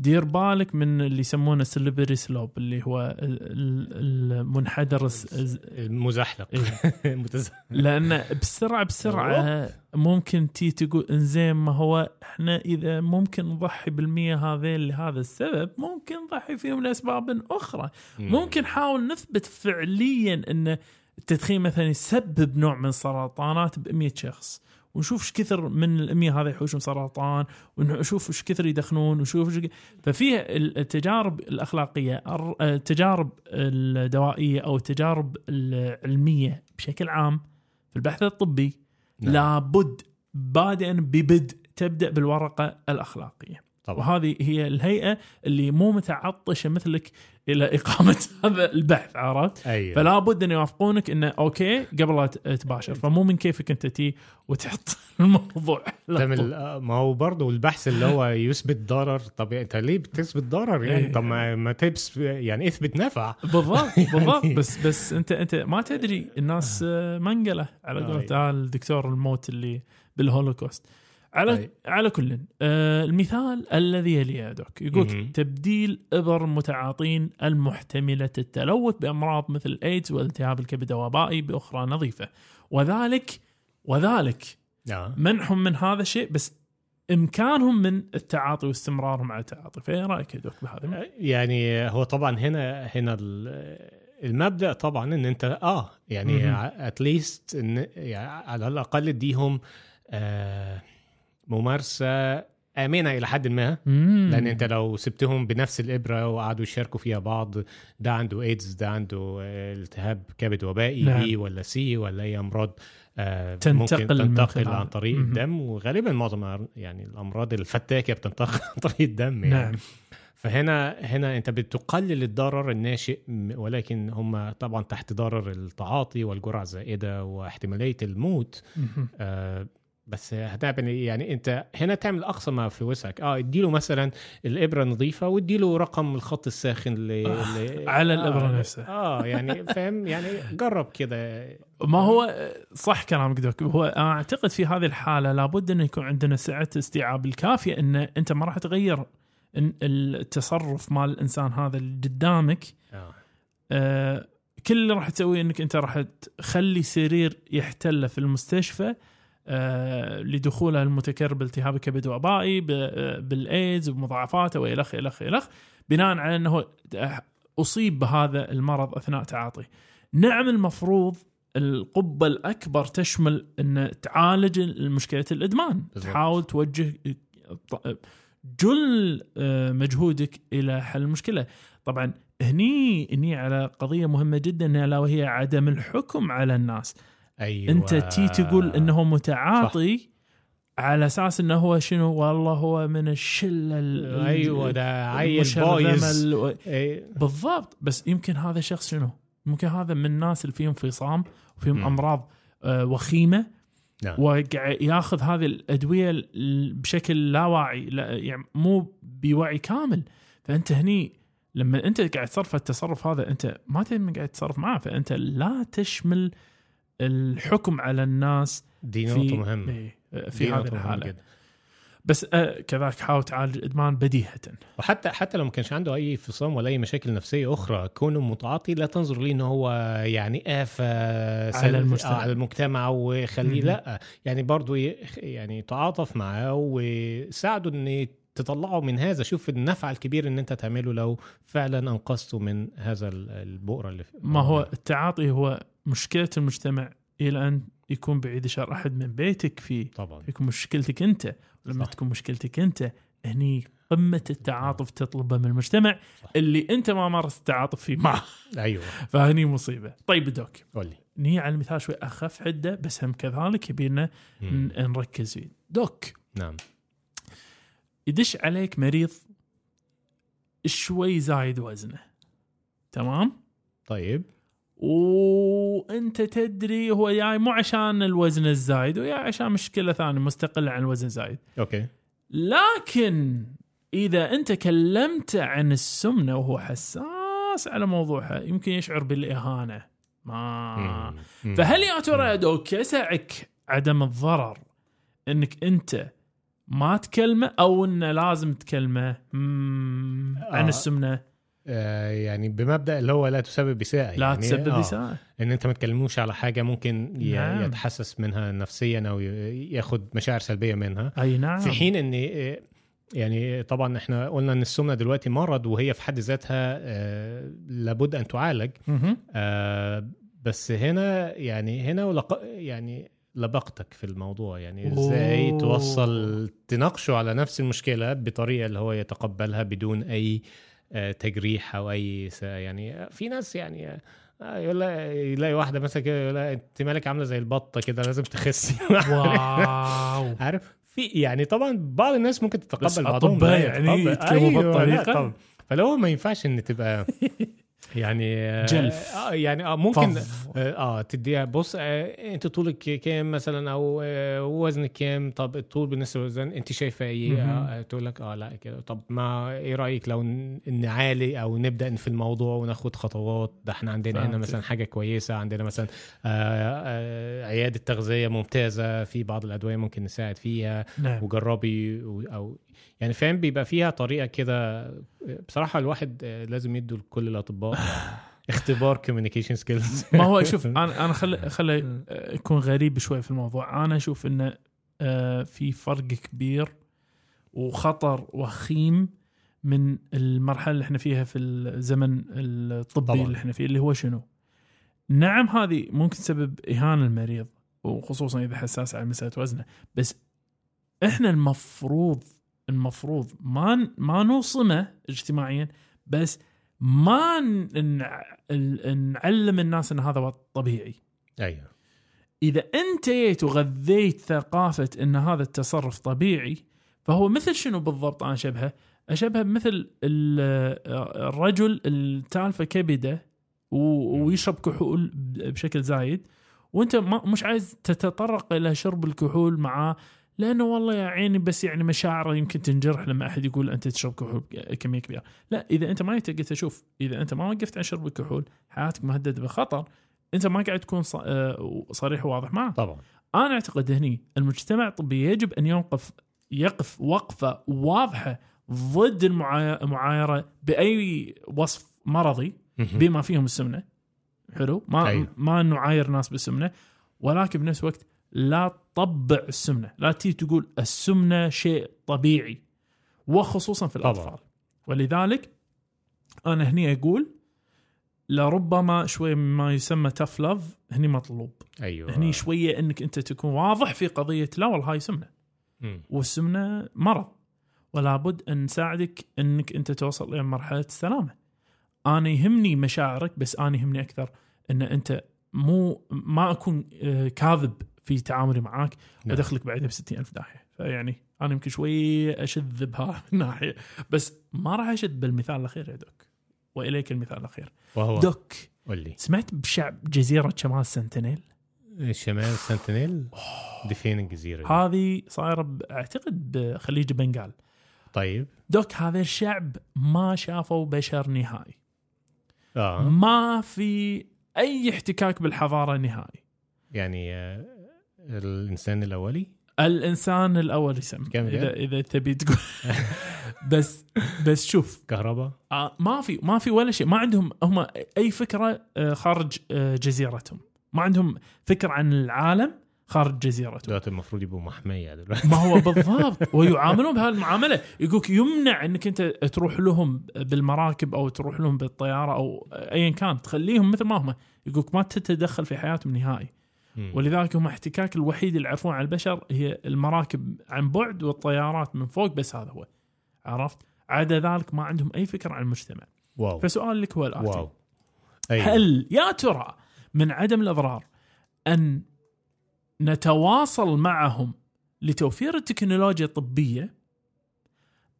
Speaker 1: دير بالك من اللي يسمونه slippery slope اللي هو ال- ال- المنحدر
Speaker 2: المزحلق.
Speaker 1: إيه. لأن بسرعة بسرعة ممكن تي تقول إنزين ما هو إحنا إذا ممكن نضحي بالمية هذين لهذا السبب ممكن نضحي فيهم لأسباب أخرى. ممكن نحاول نثبت فعليا إن التدخين مثلا يسبب نوع من السرطانات ب 100 شخص. ونشوف إيش كثر من ال 100 هذا يحوشون سرطان ونشوف إيش كثر يدخنون ونشوف إيش ففيها التجارب الأخلاقية التجارب الدوائية أو التجارب العلمية بشكل عام في البحث الطبي
Speaker 2: نعم.
Speaker 1: لابد بادئا ذي بدء تبدأ بالورقة الأخلاقية
Speaker 2: طبعا.
Speaker 1: وهذه هي الهيئة اللي مو متعطشة مثلك إلى إقامة هذا البحث عرفت؟
Speaker 2: أيوه.
Speaker 1: فلا بد أن يوافقونك انه okay قبل لا تباشر. فمو من كيفك أنت تيي وتحط الموضوع
Speaker 2: تعمل آه، ما هو برضه البحث اللي هو يثبت ضرر. طب أنت ليه بتثبت ضرر يعني؟
Speaker 1: إيه.
Speaker 2: طب ما, ما تثبت يعني اثبت نفع.
Speaker 1: بالضبط بالضبط. بس بس انت أنت ما تدري. الناس آه، منقلة على قولة
Speaker 2: أي.
Speaker 1: الدكتور الموت اللي بالهولوكوست. على
Speaker 2: أي.
Speaker 1: على كل آه المثال الذي يليه يا doc يقول. تبديل إبر متعاطين المحتملة التلوث بأمراض مثل الايدز والتهاب الكبد الوبائي بأخرى نظيفة وذلك وذلك
Speaker 2: آه.
Speaker 1: منحهم من هذا الشيء بس إمكانهم من التعاطي واستمرارهم على التعاطي فإيه رأيك يا doc بهذا
Speaker 2: يعني هو طبعا هنا هنا ال- المبدأ طبعا إن أنت آه يعني.
Speaker 1: at
Speaker 2: least إن يعني على الأقل اديهم آه ممارسة آمنة إلى حد ما
Speaker 1: مم.
Speaker 2: لأن أنت لو سبتهم بنفس الإبرة وقعدوا يشاركوا فيها بعض ده عنده ايدز ده عنده التهاب كبد وبائي
Speaker 1: نعم.
Speaker 2: B ولا C ولا أي أمراض آه،
Speaker 1: تنتقل
Speaker 2: ممكن تنتقل عن طريق. الدم وغالبا معظم يعني الأمراض الفتاكة بتنتقل عن طريق الدم يعني.
Speaker 1: نعم
Speaker 2: فهنا هنا أنت بتقلل الضرر الناشئ ولكن هم طبعا تحت ضرر التعاطي والجرعة الزائدة واحتمالية الموت. آه بس هتعمل إيه؟ يعني أنت هنا تعمل أقصى ما في وسعك آه اديله مثلا الإبرة نظيفة واديله رقم الخط الساخن ل...
Speaker 1: آه،
Speaker 2: ل...
Speaker 1: على
Speaker 2: آه
Speaker 1: الإبرة نفسها.
Speaker 2: آه يعني فاهم يعني جرب كده
Speaker 1: ما هو صح كلامك دوك هو أنا أعتقد في هذه الحالة لابد انه يكون عندنا سعة استيعاب الكافية أن أنت ما راح تغير التصرف مال الإنسان هذا اللي قدامك
Speaker 2: آه.
Speaker 1: آه، كل اللي راح تسويه إنك أنت راح تخلي سرير يحتله في المستشفى لدخوله المتكرر بالتهاب الكبد وبائي ب- آه، بالإيدز ومضاعفاته والخ الخ الخ بناء على أنه أصيب بهذا المرض أثناء تعاطيه. نعم المفروض القبة الأكبر تشمل أن تعالج مشكلة الإدمان،
Speaker 2: بالضبط.
Speaker 1: تحاول توجه جل آه، مجهودك إلى حل المشكلة طبعا هني هني على قضية مهمة جدا إلا وهي عدم الحكم على الناس
Speaker 2: أيوه.
Speaker 1: أنت تي تقول إنه متعاطي صح. على أساس إنه هو شنو؟ والله هو من الشلة ال-
Speaker 2: أيوه ده عيل
Speaker 1: المشرذمة
Speaker 2: بايظ
Speaker 1: ال-
Speaker 2: إيه،
Speaker 1: بالضبط. بس يمكن هذا شخص شنو؟ ممكن هذا من الناس اللي فيهم فصام وفيهم
Speaker 2: مم.
Speaker 1: أمراض آه، وخيمة
Speaker 2: نعم.
Speaker 1: وقاعد ياخذ هذه الأدوية ال- بشكل لا واعي لا يعني مو بوعي كامل. فأنت هني لما أنت قاعد تصرف التصرف هذا أنت ما تدري من قاعد تتصرف معاه فأنت لا تشمل الحكم على الناس
Speaker 2: دي مهمة
Speaker 1: إيه، في
Speaker 2: دي
Speaker 1: هذه الحالة
Speaker 2: جدا.
Speaker 1: بس آه، كذلك حاول تعالج الإدمان بديهة
Speaker 2: وحتى حتى لو ما كانش عنده أي فصام ولا أي مشاكل نفسية أخرى كونه متعاطي لا تنظر ليه إن هو يعني آفة سلب-
Speaker 1: المجتمع.
Speaker 2: على المجتمع وخليه. لأ يعني برضو ي- يعني تعاطف معاه وساعده إن تطلعه من هذا شوف النفع الكبير إن أنت تعمله لو فعلا أنقذته من هذا ال- البؤرة اللي
Speaker 1: ما هو التعاطي هو مشكلة المجتمع إلى أن يكون بعيد شر أحد من بيتك فيه
Speaker 2: طبعا.
Speaker 1: يكون مشكلتك أنت. ولما
Speaker 2: صح.
Speaker 1: تكون مشكلتك أنت هني قمة التعاطف تطلبه من المجتمع
Speaker 2: صح.
Speaker 1: اللي أنت ما مارست التعاطف فيه معه
Speaker 2: أيوه.
Speaker 1: فهني مصيبة. طيب دوك
Speaker 2: قول
Speaker 1: نيجي على المثال شوي أخف حدة بس هم كذلك يبينا نركز فيه. دوك
Speaker 2: نعم.
Speaker 1: يدش عليك مريض شوي زايد وزنه. تمام؟
Speaker 2: طيب.
Speaker 1: وانت تدري هو جاي مو عشان الوزن الزايد ويا عشان مشكلة ثانية مستقلة عن الوزن الزايد.
Speaker 2: أوكي.
Speaker 1: لكن إذا أنت كلمته عن السمنة وهو حساس على موضوعها يمكن يشعر بالإهانة. ما.
Speaker 2: مم.
Speaker 1: فهل يا ترى يا دوك يسعك عدم الضرر إنك أنت ما تكلمه أو إنه لازم تكلمه؟ عن
Speaker 2: آه. السمنة. يعني بمبدأ اللي هو لا تسبب اساءه
Speaker 1: لا
Speaker 2: يعني
Speaker 1: تسبب
Speaker 2: آه.
Speaker 1: اساءه
Speaker 2: إن أنت ما تكلموش على حاجة ممكن
Speaker 1: نعم.
Speaker 2: يتحسس منها نفسيا أو ياخد مشاعر سلبية منها
Speaker 1: أي نعم
Speaker 2: في حين إن آه، يعني طبعا إحنا قلنا إن السمنة دلوقتي مرض وهي في حد ذاتها آه، لابد أن تعالج. آه، بس هنا يعني هنا ولق... يعني لبقتك في الموضوع يعني إزاي
Speaker 1: أوه.
Speaker 2: توصل تناقشه على نفس المشكلة بطريقة اللي هو يتقبلها بدون أي آه، تجريح أو أي يعني في ناس يعني آه، يقول يلاقي واحدة مثلا كده يقول أنت مالك عاملة زي البطة كده لازم تخسي
Speaker 1: واو
Speaker 2: عارف في يعني طبعا بعض الناس ممكن تتقبل بعضهم
Speaker 1: أطباء
Speaker 2: لا
Speaker 1: يعني. يتكلموا بهالطريقة؟
Speaker 2: طبعا. فلو ما ينفعش إن تبقى يعني آه،
Speaker 1: جلف.
Speaker 2: آه يعني آه ممكن. آه آه، تديها. بص آه انت طولك كام مثلا؟ أو آه وزنك كام؟ طب الطول بالنسبة للوزن انت شايفة إيه؟
Speaker 1: مهم.
Speaker 2: آه تقول لك آه لا كده. طب ما إيه رأيك لو نعالي أو نبدأ في الموضوع وناخد خطوات؟ ده إحنا عندنا هنا. مثلا حاجة كويسة عندنا مثلا آه آه عيادة تغذية ممتازة في بعض الأدوية ممكن نساعد فيها.
Speaker 1: نعم.
Speaker 2: وجربي أو يعني فاهم بيبقى فيها طريقة كده. بصراحة الواحد آه، لازم يدوا لكل الأطباء اختبار communication skills
Speaker 1: ما هو شوف أنا أنا خلي خلي يكون غريب شوي في الموضوع أنا أشوف انه آه، في فرق كبير وخطر وخيم من المرحلة اللي إحنا فيها في الزمن الطبي
Speaker 2: طبعاً.
Speaker 1: اللي إحنا فيه اللي هو شنو؟ نعم هذه ممكن تسبب إهانة المريض وخصوصا إذا حساس على مسألة وزنه بس إحنا المفروض المفروض ما ما نوصمه اجتماعيا بس ما نعلم الناس إن هذا طبيعي
Speaker 2: أيوه
Speaker 1: إذا أنت جيت وغذيت ثقافة إن هذا التصرف طبيعي فهو مثل شنو بالضبط أنا أشبهه؟ أشبهه بمثل ال- الرجل التالفة كبدة ويشرب كحول بشكل زايد وأنت مش عايز تتطرق إلى شرب الكحول معاه لأنه والله يا عيني بس يعني مشاعره يمكن تنجرح لما أحد يقول أنت تشرب كحول كمية كبيرة، لا إذا أنت ما قلت أشوف إذا أنت ما وقفت عن شرب الكحول حياتك مهددة بخطر. أنت ما قاعد تكون آه، صريح وواضح معه
Speaker 2: طبعا.
Speaker 1: أنا أعتقد هني المجتمع الطبي يجب أن يوقف يقف وقفة واضحة ضد المعاي- المعايرة بأي وصف مرضي. بما فيهم السمنة. حلو؟ ما
Speaker 2: أيوه.
Speaker 1: ما نعاير ناس بالسمنة ولكن بنفس الوقت لا تطبع السمنة لا تيجي تقول السمنة شيء طبيعي وخصوصا في
Speaker 2: طبعاً.
Speaker 1: الأطفال ولذلك أنا هني أقول لربما شوي ما يسمى تف لاف هني مطلوب
Speaker 2: أيوه
Speaker 1: هني شوية إنك أنت تكون واضح في قضية لا والله هاي سمنة
Speaker 2: مم.
Speaker 1: والسمنة مرض ولا بد أن نساعدك إنك أنت توصل إلى مرحلة السلامة. أنا يهمني مشاعرك بس أنا يهمني أكثر إن أنت مو ما أكون آه، كاذب في تعاملي معاك
Speaker 2: نعم.
Speaker 1: وادخلك بعدها ب ألف داهيه فيعني أنا يمكن شوي اشذ بها من ناحية. بس ما راح أشد بالمثال الأخير يا دوك. وإليك المثال الأخير.
Speaker 2: وهو.
Speaker 1: دوك
Speaker 2: قول
Speaker 1: سمعت بشعب جزيرة شمال سنتينيل؟
Speaker 2: شمال سنتينيل؟ دي فين الجزيره؟
Speaker 1: هذه صايرة أعتقد بخليج بنغال.
Speaker 2: طيب.
Speaker 1: دوك هذا الشعب ما شافوا بشر نهائي.
Speaker 2: آه.
Speaker 1: ما في أي احتكاك بالحضارة نهائي.
Speaker 2: يعني آه، الإنسان الأولي؟
Speaker 1: الإنسان الأول يسمى
Speaker 2: كم
Speaker 1: اذا؟ إذا تبي تقول. بس بس شوف.
Speaker 2: كهرباء؟
Speaker 1: آه، ما في ما في ولا شيء. ما عندهم هم أي فكرة آه، خارج آه، جزيرتهم. ما عندهم فكرة عن العالم خارج جزيرتهم.
Speaker 2: دلوقتي المفروض يبقوا محمية دلوقتي.
Speaker 1: ما هو بالضبط. ويعاملون بهالمعامله يقولك يمنع إنك أنت تروح لهم بالمراكب أو تروح لهم بالطيارة أو ايا كان. تخليهم مثل ما هم. يقولك ما تتدخل في حياتهم نهائي. ولذلك هم احتكاك الوحيد اللي يعرفون عن البشر هي المراكب عن بعد والطيارات من فوق بس هذا هو. عرفت؟ عدا ذلك ما عندهم أي فكرة عن المجتمع.
Speaker 2: واو.
Speaker 1: فسؤال لك هو الآتي.
Speaker 2: واو. أيوة.
Speaker 1: هل يا ترى من عدم الإضرار أن نتواصل معهم لتوفير التكنولوجيا الطبية؟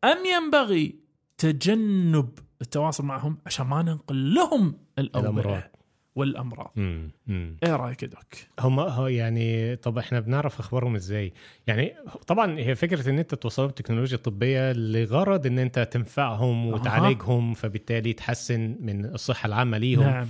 Speaker 1: أم ينبغي تجنب التواصل معهم عشان ما ننقل لهم. الأوبئة؟ والأمراض
Speaker 2: مم. مم.
Speaker 1: إيه رأيك دوك؟
Speaker 2: هم هو يعني طب إحنا بنعرف أخبارهم إزاي؟ يعني طبعا هي فكرة إن أنت توصلهم بالتكنولوجيا الطبيه لغرض إن أنت تنفعهم. وتعالجهم فبالتالي تحسن من الصحة العامة ليهم
Speaker 1: نعم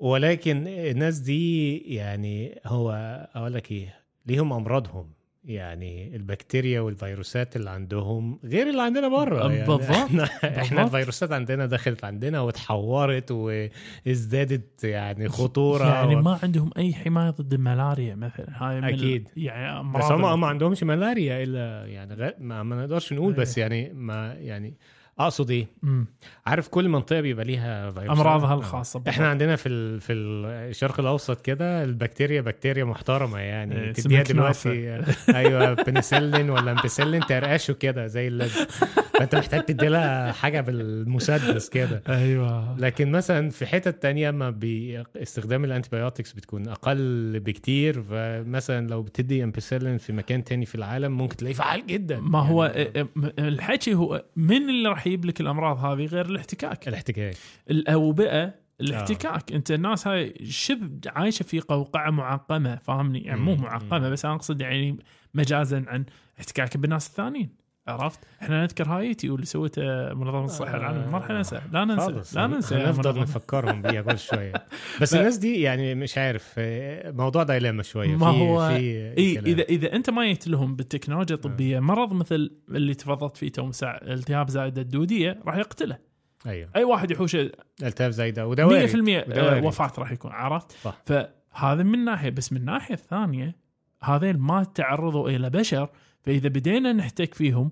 Speaker 2: ولكن الناس دي يعني هو أقول لك إيه ليهم أمراضهم يعني البكتيريا والفيروسات اللي عندهم غير اللي عندنا بره يعني
Speaker 1: بالضبط.
Speaker 2: إحنا,
Speaker 1: إحنا.
Speaker 2: الفيروسات عندنا دخلت عندنا وتحورت وازدادت يعني خطورة
Speaker 1: يعني
Speaker 2: و...
Speaker 1: ما عندهم أي حماية ضد الملاريا مثلا هاي من
Speaker 2: أكيد.
Speaker 1: يعني أمراض
Speaker 2: بس هم ما عندهمش ملاريا إلا يعني. ما, ما نقدرش نقول
Speaker 1: أيوة.
Speaker 2: بس يعني ما يعني اقصد إيه
Speaker 1: مم.
Speaker 2: عارف كل منطقة بيبقى ليها فيروس
Speaker 1: أمراضها
Speaker 2: آه.
Speaker 1: الخاصة بالضبط.
Speaker 2: إحنا عندنا في ال... في الشرق الأوسط كده البكتيريا بكتيريا محترمة يعني.
Speaker 1: إيه،
Speaker 2: تديها دلوقتي أيوه بنسلين ولا امبسلين ترقشه كده زي اللازم فأنت محتاج تدي لها حاجة بالمسدس كده.
Speaker 1: أيوه.
Speaker 2: لكن مثلا في حتت تانية ما باستخدام ال antibiotics بتكون أقل بكتير. فمثلا لو بتدي امبسلين في مكان تاني في العالم ممكن تلاقيه فعال جدا.
Speaker 1: ما هو
Speaker 2: يعني
Speaker 1: آه، الحكي هو من اللي راح يجيب لك الأمراض هذه غير الاحتكاك.
Speaker 2: الاحتكاك.
Speaker 1: الاوبئه الاحتكاك. أنت الناس هاي شبه عايشة في قوقعة معقمة فاهمني؟ يعني مو.
Speaker 2: معقمة.
Speaker 1: بس أنا أقصد يعني مجازا عن احتكاك بالناس الثانيين. عرفت؟ إحنا نذكر هايتي واللي سوته منظمة الصحة العالميه ما راح ننسى لا ننسى لا ننسى
Speaker 2: نفضل. نفكرهم بيها كل شوية بس الناس دي يعني مش عارف آه، موضوع دايلاما شوية
Speaker 1: ما
Speaker 2: في
Speaker 1: هو-
Speaker 2: في كلام.
Speaker 1: اذا إذا أنت ما جيت لهم بالتكنولوجيا الطبية
Speaker 2: آه.
Speaker 1: مرض مثل اللي تفضلت فيه تو التهاب زائده الدودية راح يقتله
Speaker 2: أيوه
Speaker 1: أي واحد يحوشه
Speaker 2: التهاب زايده
Speaker 1: 100%
Speaker 2: ودواري
Speaker 1: آه،
Speaker 2: ودواري.
Speaker 1: وفاة راح يكون عرفت؟
Speaker 2: صح.
Speaker 1: فهذا من ناحية بس من الناحيه الثانية هذين ما تعرضوا إلى بشر فإذا بدينا نحتك فيهم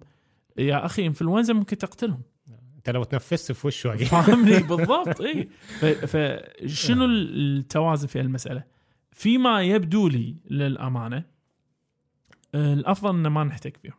Speaker 1: يا أخي انفلونزا ممكن تقتلهم.
Speaker 2: أنت لو تنفست في وشه هيجي.
Speaker 1: فاهمني؟ بالضبط اي فشنو التوازن في المساله؟ فيما يبدو لي للأمانة آه، الأفضل إن ما نحتك فيهم.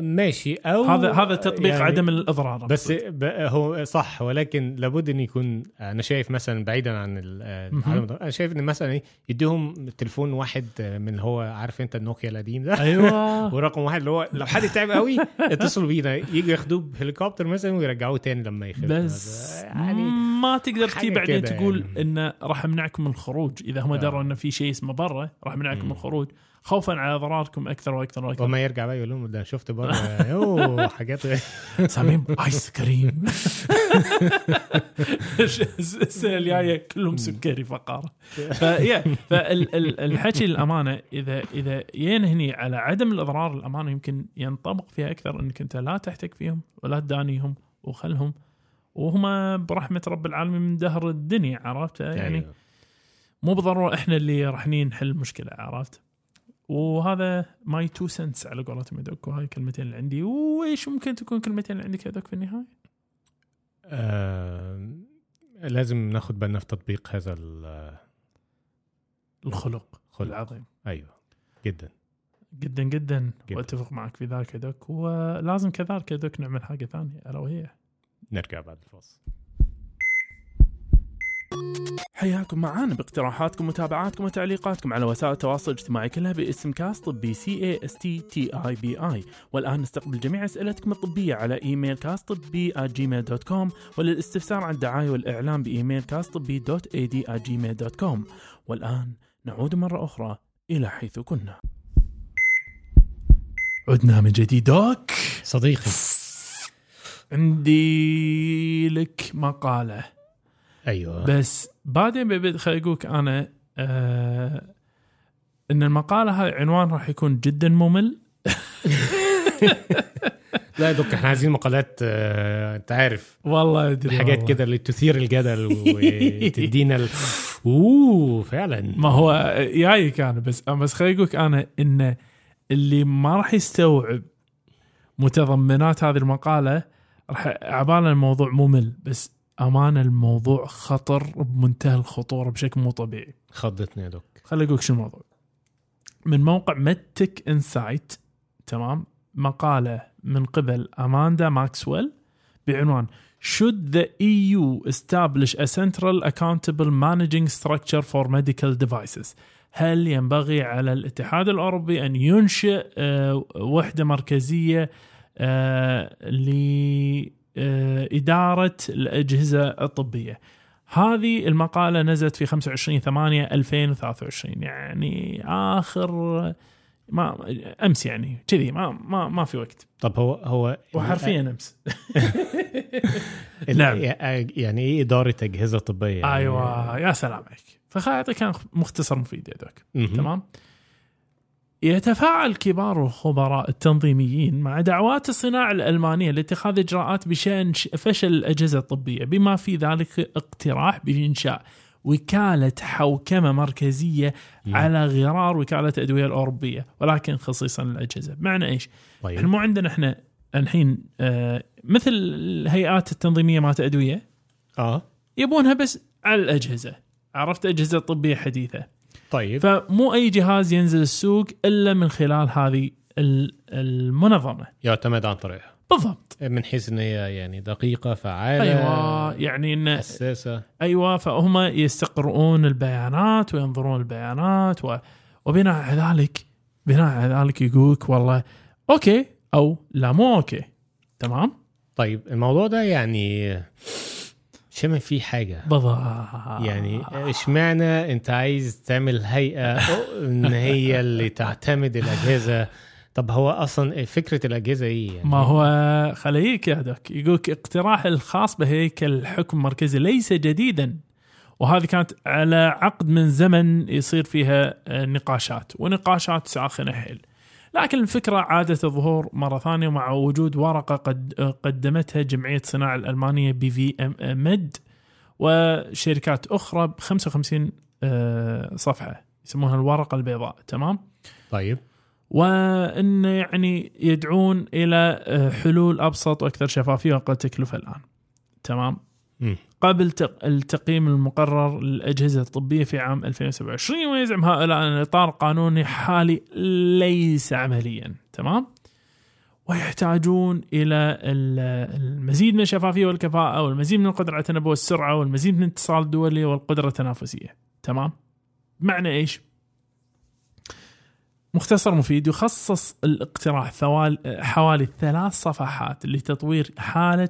Speaker 2: ماشي أو
Speaker 1: هذا هذا تطبيق
Speaker 2: يعني
Speaker 1: عدم الإضرار
Speaker 2: بس هو صح ولكن لابد أن يكون أنا شايف مثلا بعيدا عن آه،. العالم أنا شايف إن مثلا يديهم تليفون واحد آه، من اللي هو عارف أنت النوكيا القديم ده
Speaker 1: أيوه
Speaker 2: ورقم واحد اللي هو لو حد تعب قوي اتصلوا بينا يجوا ياخدوه بهليكوبتر مثلا ويرجعوه تاني لما يخف
Speaker 1: بس
Speaker 2: يعني
Speaker 1: ما تقدر تجي بعدين تقول
Speaker 2: يعني.
Speaker 1: إنه راح امنعكم من الخروج إذا هم
Speaker 2: آه.
Speaker 1: دروا إنه في شيء اسمه برا راح امنعكم من. الخروج خوفا على اضراركم أكثر وأكثر وأكثر.
Speaker 2: وما يرجع بقى يقول لهم ده شفت بره أوه حاجات.
Speaker 1: سامين آيس كريم. السنة الجايه كلهم سكري فقارة. فيا فالحكي للأمانة إذا إذا ين هني على عدم الإضرار الأمانة يمكن ينطبق فيها أكثر إنك أنت لا تحتك فيهم ولا تدانيهم وخلهم وهم برحمة رب العالمين من دهر الدنيا عرفت؟ يعني
Speaker 2: أيوه.
Speaker 1: مو بالضروره إحنا اللي راح نحل المشكلة عرفت؟ وهذا my two cents على قولتهم يا doc وهاي الكلمتين اللي عندي. وإيش ممكن تكون كلمتين اللي عندك يا doc في النهاية؟
Speaker 2: آه لازم ناخد بالنا في تطبيق هذا ال-
Speaker 1: الخلق
Speaker 2: الخلق.
Speaker 1: العظيم.
Speaker 2: أيوه جدا.
Speaker 1: جدا جدا.
Speaker 2: جداً.
Speaker 1: وأتفق معك في ذلك يا doc ولازم كذلك يا doc نعمل حاجة ثانية الا وهي
Speaker 2: نرجع بعد الفاصل.
Speaker 1: حياكم معانا باقتراحاتكم ومتابعاتكم وتعليقاتكم على وسائل التواصل الاجتماعي كلها باسم كاست طبي C A S T T I B I والآن نستقبل جميع أسئلتكم الطبية على إيميل كاست طبي Gmail dot com وللاستفسار عن الدعاية والاعلان بإيميل كاست طبي dot A D Gmail dot com والآن نعود مرة أخرى إلى حيث كنا. عدنا من جديد. دوك.
Speaker 2: صديقي.
Speaker 1: عندي لك مقالة.
Speaker 2: أيوه.
Speaker 1: بس بعدين ببد خليني أقولك أنا آه إن المقالة هاي عنوان راح يكون جدا ممل.
Speaker 2: لا يا دوك إحنا عايزين مقالات آه، أنت عارف.
Speaker 1: والله أدري
Speaker 2: حاجات. كده اللي تثير الجدل وتدينا ال... أوه فعلا.
Speaker 1: ما هو جاي كان بس بس خليني أقولك أنا إن اللي ما راح يستوعب متضمنات هذه المقالة راح عباله الموضوع ممل. بس امانه الموضوع خطر بمنتهى الخطورة بشكل مو طبيعي.
Speaker 2: خضتني يا doc.
Speaker 1: خليني أقول شو الموضوع. من موقع MedTech Insight تمام؟ مقالة من قبل اماندا ماكسويل بعنوان Should the EU establish a central accountable managing structure for medical devices؟ هل ينبغي على الاتحاد الأوروبي أن ينشئ آه، وحدة مركزية آه، لاداره الأجهزة الطبية؟ هذه المقالة نزلت في 25 8 2023 يعني آخر ما أمس يعني كذي ما ما ما في وقت
Speaker 2: طب هو هو
Speaker 1: وحرفيا أمس
Speaker 2: ال-
Speaker 1: نعم.
Speaker 2: يعني إيه إدارة أجهزة طبية يعني
Speaker 1: أيوة يا سلام عليك فخليني كان مختصر مفيد يا دوك. تمام يتفاعل كبار الخبراء التنظيميين مع دعوات الصناعة الألمانية لاتخاذ إجراءات بشأن فشل الأجهزة الطبية بما في ذلك اقتراح بإنشاء وكالة حوكمة مركزية
Speaker 2: مم.
Speaker 1: على غرار وكالة الأدوية الأوروبية ولكن خصيصا الأجهزة بمعنى إيش؟ إحنا
Speaker 2: طيب
Speaker 1: مو عندنا إحنا الحين آه مثل الهيئات التنظيمية مالت أدوية
Speaker 2: آه.
Speaker 1: يبونها بس على الأجهزة. عرفت؟ أجهزة طبية حديثة.
Speaker 2: طيب.
Speaker 1: فمو أي جهاز ينزل السوق إلا من خلال هذه ال- المنظمة.
Speaker 2: يعتمد عن طريقها.
Speaker 1: بالضبط.
Speaker 2: من حيث إن هي يعني دقيقة فعالة
Speaker 1: أيوه يعني إن
Speaker 2: حساسة.
Speaker 1: أيوه فهم يستقرؤون البيانات وينظرون البيانات و... وبناء على ذلك بناء على ذلك يقولك والله okay أو لا مو okay. تمام؟
Speaker 2: طيب الموضوع ده يعني شامل فيه حاجة.
Speaker 1: بالضبط
Speaker 2: يعني اشمعنى انت عايز تعمل هيئة ان هي اللي تعتمد الأجهزة؟ طب هو أصلا فكرة الأجهزة إيه يعني؟
Speaker 1: ما هو خليك يا دوك. يقولك اقتراح الخاص بهيكل الحكم المركزي ليس جديدا وهذه كانت على عقد من زمن يصير فيها نقاشات ونقاشات ساخنة حيل. لكن الفكرة عادت الظهور مرة ثانية مع وجود ورقة قد قدمتها جمعية صناعة الألمانية بي في ام ميد وشركات أخرى ب 55 آه، صفحة يسمونها الورقة البيضاء تمام؟
Speaker 2: طيب
Speaker 1: وإن يعني يدعون إلى آه، حلول أبسط وأكثر شفافية وأقل تكلفة الآن. تمام؟
Speaker 2: مم.
Speaker 1: قبل تق- التقييم المقرر للأجهزة الطبية في عام 2027 ويزعم هؤلاء أن الإطار القانوني حالي ليس عمليا، تمام؟ ويحتاجون ال- المزيد من الشفافية والكفاءة والمزيد من القدرة على التنبؤ والسرعه والمزيد من الاتصال الدولي والقدرة التنافسية، تمام؟ معنى إيش؟ مختصر مفيد يخصص الاقتراح حوالي ثلاث صفحات لتطوير حالة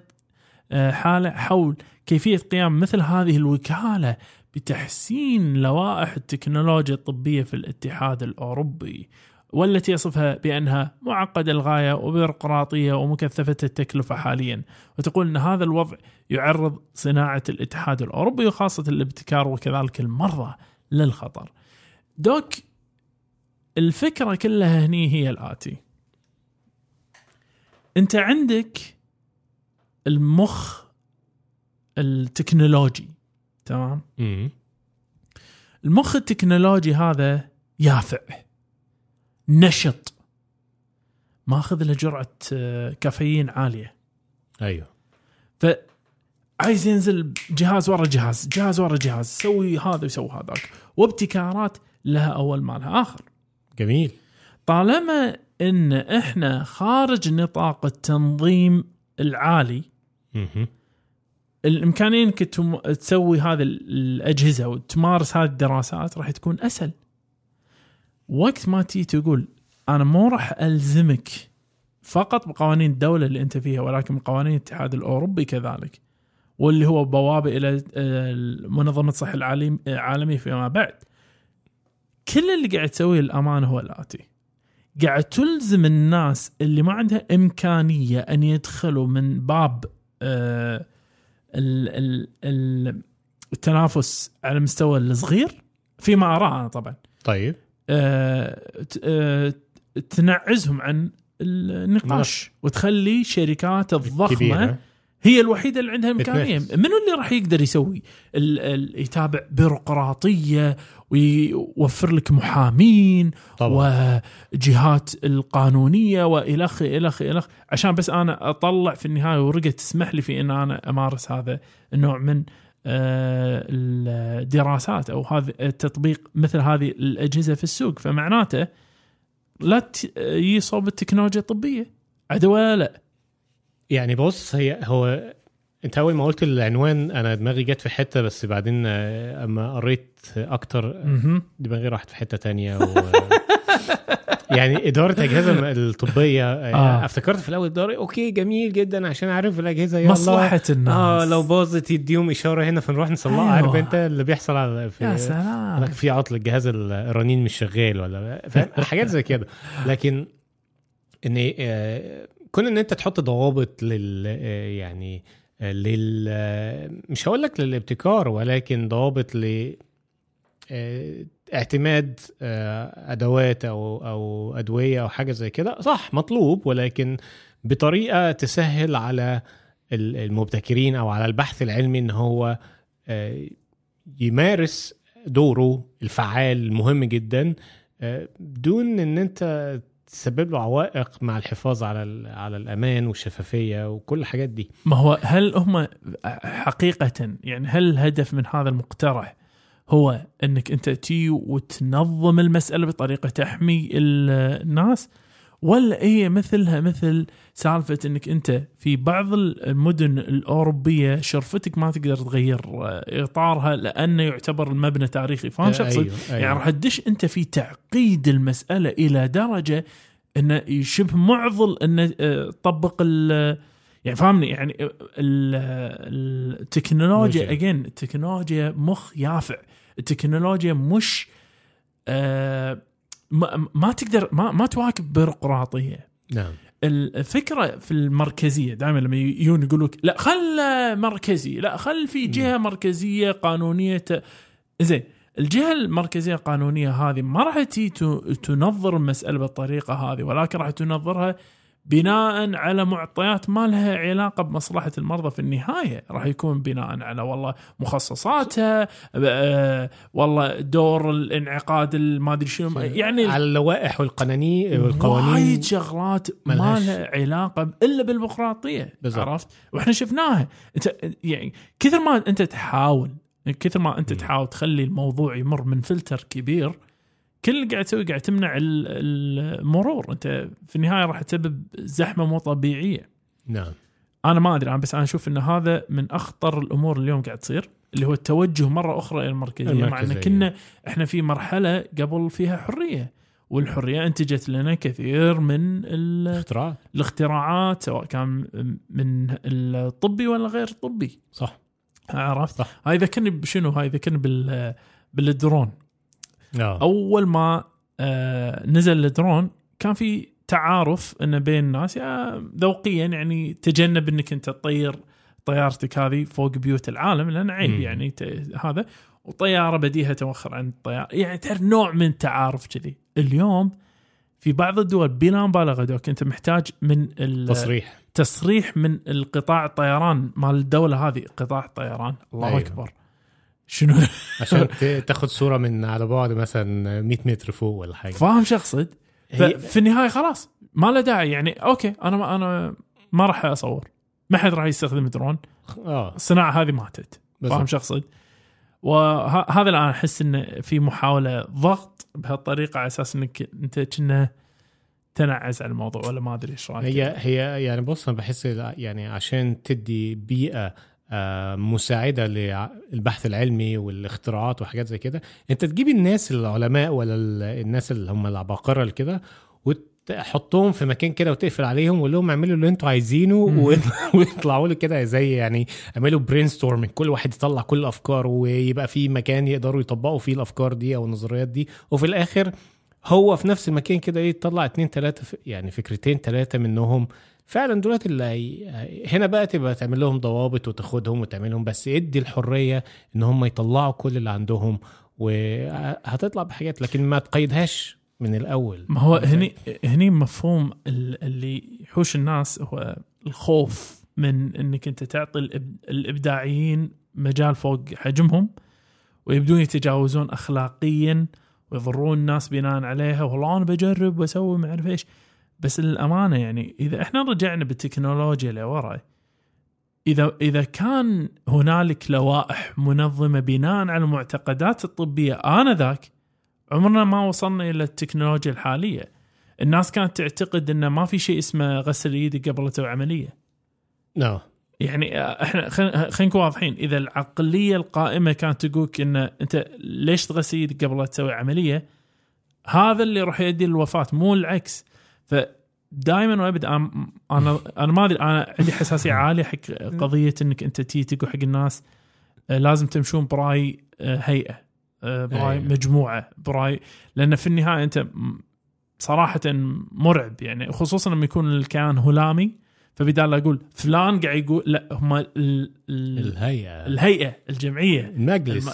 Speaker 1: آه، حالة حول كيفية قيام مثل هذه الوكالة بتحسين لوائح التكنولوجيا الطبية في الاتحاد الأوروبي والتي يصفها بأنها معقدة للغاية وبيروقراطية ومكثفة التكلفة حاليا. وتقول أن هذا الوضع يعرض صناعة الاتحاد الأوروبي وخاصة الابتكار وكذلك المرضى للخطر. دوك الفكرة كلها هني هي الآتي. أنت عندك المخ التكنولوجي تمام؟ المخ التكنولوجي هذا يافع نشط ماخذ له جرعة آه، كافيين عالية.
Speaker 2: أيوه.
Speaker 1: فعايز ينزل جهاز ورا جهاز جهاز ورا جهاز سوي هذا وسوي هذاك. وابتكارات لها أول ما لها آخر.
Speaker 2: جميل.
Speaker 1: طالما إن إحنا خارج نطاق التنظيم العالي
Speaker 2: مهم.
Speaker 1: الامكانيه انك تسوي هذه الأجهزة وتمارس هذه الدراسات راح تكون أسهل. وقت ما تي تقول أنا مو راح ألزمك فقط بقوانين الدولة اللي أنت فيها ولكن بقوانين الاتحاد الأوروبي كذلك. واللي هو بوابة إلى منظمة الصحة العالم- العالمية فيما بعد. كل اللي قاعد تسويه الامانه هو الاتي. قاعد تلزم الناس اللي ما عندها إمكانية أن يدخلوا من باب آه التنافس على المستوى الصغير فيما أراه أنا طبعا.
Speaker 2: طيب.
Speaker 1: آه آه تنعزهم عن النقاش وتخلي شركات الضخمة
Speaker 2: كبيرة.
Speaker 1: هي الوحيدة اللي عندها امكانيه. منو اللي راح يقدر يسوي ال ال يتابع بيروقراطية ويوفر لك محامين
Speaker 2: طبعا.
Speaker 1: وجهات القانونية والخ الخ الخ عشان بس أنا أطلع في النهاية ورقة تسمح لي في إن أنا أمارس هذا النوع من آه، الدراسات أو هذا التطبيق مثل هذه الأجهزة في السوق. فمعناته لا ت- يصوب التكنولوجيا الطبية. عدو ولا لا.
Speaker 2: يعني بص هي هو انت أول ما قلت العنوان أنا دماغي جت في حتة بس بعدين آه، أما قريت
Speaker 1: أكتر.
Speaker 2: دماغي راحت في حتة تانية و... يعني إدارة أجهزة الطبية
Speaker 1: آه.
Speaker 2: آه. افتكرت في الأول إدارة okay جميل جدا عشان عارف الأجهزة يلا
Speaker 1: مصلحة الناس
Speaker 2: آه لو باظت يديهم إشارة هنا فنروح نصلحها
Speaker 1: أيوة.
Speaker 2: عارف أنت اللي بيحصل على في
Speaker 1: يا سلام
Speaker 2: في عطل الجهاز الرنين مش شغال ولا فاهم حاجات زي كده لكن إن آه، كون إن أنت تحط ضوابط لل يعني لل مش هقول لك للابتكار ولكن ضوابط ل آه، اعتماد آه، أدوات أو أو أدوية أو حاجة زي كده صح مطلوب ولكن بطريقة تسهل على ال- المبتكرين أو على البحث العلمي إن هو آه، يمارس دوره الفعال المهم جدا بدون إن أنت تسبب له عوائق مع الحفاظ على على الأمان والشفافية وكل الحاجات دي.
Speaker 1: ما هو هل هم حقيقة يعني هل الهدف من هذا المقترح هو إنك أنت تي وتنظم المسألة بطريقة تحمي ال- الناس؟ ولا هي مثلها مثل سالفة إنك أنت في بعض المدن الأوروبية شرفتك ما تقدر تغير إطارها لأنه يعتبر المبنى تاريخي فاهم شو؟
Speaker 2: أيوه أيوه.
Speaker 1: يعني راح تدش أنت في تعقيد المسألة إلى درجة انه شبه معضل انه آه، تطبق ال يعني فاهمني يعني ال- ال- التكنولوجيا. اجين التكنولوجيا مخ يافع التكنولوجيا مش آه، ما, ما تقدر ما, ما تواكب بيروقراطية.
Speaker 2: نعم.
Speaker 1: الفكرة في المركزية دائما لما يجون يقول لك لا خل مركزي لا خل في جهة مركزية قانونية ت... زين الجهة المركزية القانونية هذه ما راح تنظر المساله بالطريقة هذه ولكن راح تنظرها بناء على معطيات ما لها علاقة بمصلحة المرضى في النهاية. راح يكون بناء على والله مخصصاتها آه، والله دور الانعقاد ما أدري شنو يعني
Speaker 2: على اللوائح والقوانين والقوانين
Speaker 1: وايد شغلات ما. لها علاقة إلا بالديمقراطيه
Speaker 2: بالضبط.
Speaker 1: عرفت؟ وإحنا شفناها. أنت يعني كثر ما أنت تحاول كثر ما أنت تحاول تخلي الموضوع يمر من فلتر كبير كل اللي قاعد تسوي قاعد تمنع ال- المرور. انت في النهاية راح تسبب زحمة مو طبيعية.
Speaker 2: نعم.
Speaker 1: أنا ما أدري أنا بس أنا أشوف إن هذا من أخطر الأمور اليوم قاعد تصير اللي هو التوجه مرة أخرى إلى المركزية, مع إن
Speaker 2: المركزية.
Speaker 1: كنا إحنا في مرحلة قبل فيها حرية والحرية أنتجت لنا كثير من ال-
Speaker 2: اختراع
Speaker 1: الاختراعات سواء كان من الطبي ولا غير الطبي
Speaker 2: صح.
Speaker 1: عرفت؟
Speaker 2: صح.
Speaker 1: هاي ذكرني بشنو؟ هاي ذكرني بال بالدرون.
Speaker 2: آه
Speaker 1: أول ما آه، نزل الدرون كان في تعارف انه بين الناس. يا ذوقيا يعني تجنب إنك أنت تطير طيارتك هذه فوق بيوت العالم لأن عيب. يعني هذا. وطيارة بديهة توخر عن الطياره يعني تعرف نوع من التعارف كذي. اليوم في بعض الدول بلا مبالغة doc أنت محتاج من ال-
Speaker 2: تصريح.
Speaker 1: تصريح من القطاع الطيران مال الدولة هذه. قطاع الطيران. الله.
Speaker 2: أيوه.
Speaker 1: أكبر. شنو؟
Speaker 2: عشان ت- تاخد صورة من على بعد مثلا 100 متر فوق ولا حاجة.
Speaker 1: فاهم شو اقصد؟ في النهاية خلاص ما له داعي يعني. okay أنا ما أنا ما راح أصور. ما حد راح يستخدم درون
Speaker 2: آه.
Speaker 1: الصناعة هذه ماتت فاهم شو اقصد؟ وهذا الآن أحس انه في محاولة ضغط بهالطريقة على أساس إنك أنت كنا تنعز على الموضوع ولا ما أدري إيش رايك.
Speaker 2: هي هي يعني بص أنا بحس يعني عشان تدي بيئة آه، مساعدة للبحث العلمي والاختراعات وحاجات زي كده. انت تجيب الناس العلماء ولا ال- الناس اللي هم العباقرة اللي كده وتحطهم في مكان كده وتقفل عليهم وقول لهم اعملوا اللي أنتوا عايزينه ويطلعوا له كده زي يعني اعملوا brainstorming كل واحد يطلع كل الأفكار ويبقى في مكان يقدروا يطبقوا فيه الأفكار دي أو النظريات دي. وفي الآخر هو في نفس المكان كده إيه يطلع اتنين تلاتة يعني فكرتين تلاتة منهم فعلا دولت اللي هي- هنا بقى تبقى تعمل لهم ضوابط وتاخدهم وتعملهم بس ادي الحرية إن هم يطلعوا كل اللي عندهم وهتطلع بحاجات لكن ما تقيدهاش من الأول.
Speaker 1: ما هو هني هني مفهوم ال- اللي يحوش الناس هو الخوف من إنك أنت تعطي الإبداعيين مجال فوق حجمهم ويبدون يتجاوزون اخلاقيا ويضرون الناس بناء عليها والله أنا بجرب وأسوي ما أعرف إيش. بس للأمانة يعني إذا إحنا رجعنا بالتكنولوجيا لورا إذا إذا كان هنالك لوائح منظمة بناء على المعتقدات الطبية آنذاك عمرنا ما وصلنا إلى التكنولوجيا الحالية. الناس كانت تعتقد انه ما في شيء اسمه غسل إيدك قبل تسوي عملية.
Speaker 2: نو
Speaker 1: يعني إحنا خلينا نكون واضحين. إذا العقلية القائمة كانت تقولك إن أنت ليش تغسل إيدك قبل لا تسوي عملية هذا اللي راح يؤدي للوفاة مو العكس. فدائما وابدا أنا أنا ما أدري أنا عندي حساسية عالية حق قضية إنك أنت تي تقول حق الناس. آه، لازم تمشون براي آه، هيئة آه، براي
Speaker 2: أيوة.
Speaker 1: مجموعة براي لأن في النهاية أنت صراحة مرعب يعني خصوصا لما يكون الكيان هلامي. فبدال أقول فلان قاعد يقول لا هم ال- ال-
Speaker 2: الهيئة.
Speaker 1: الهيئة الجمعية. الم-
Speaker 2: المجلس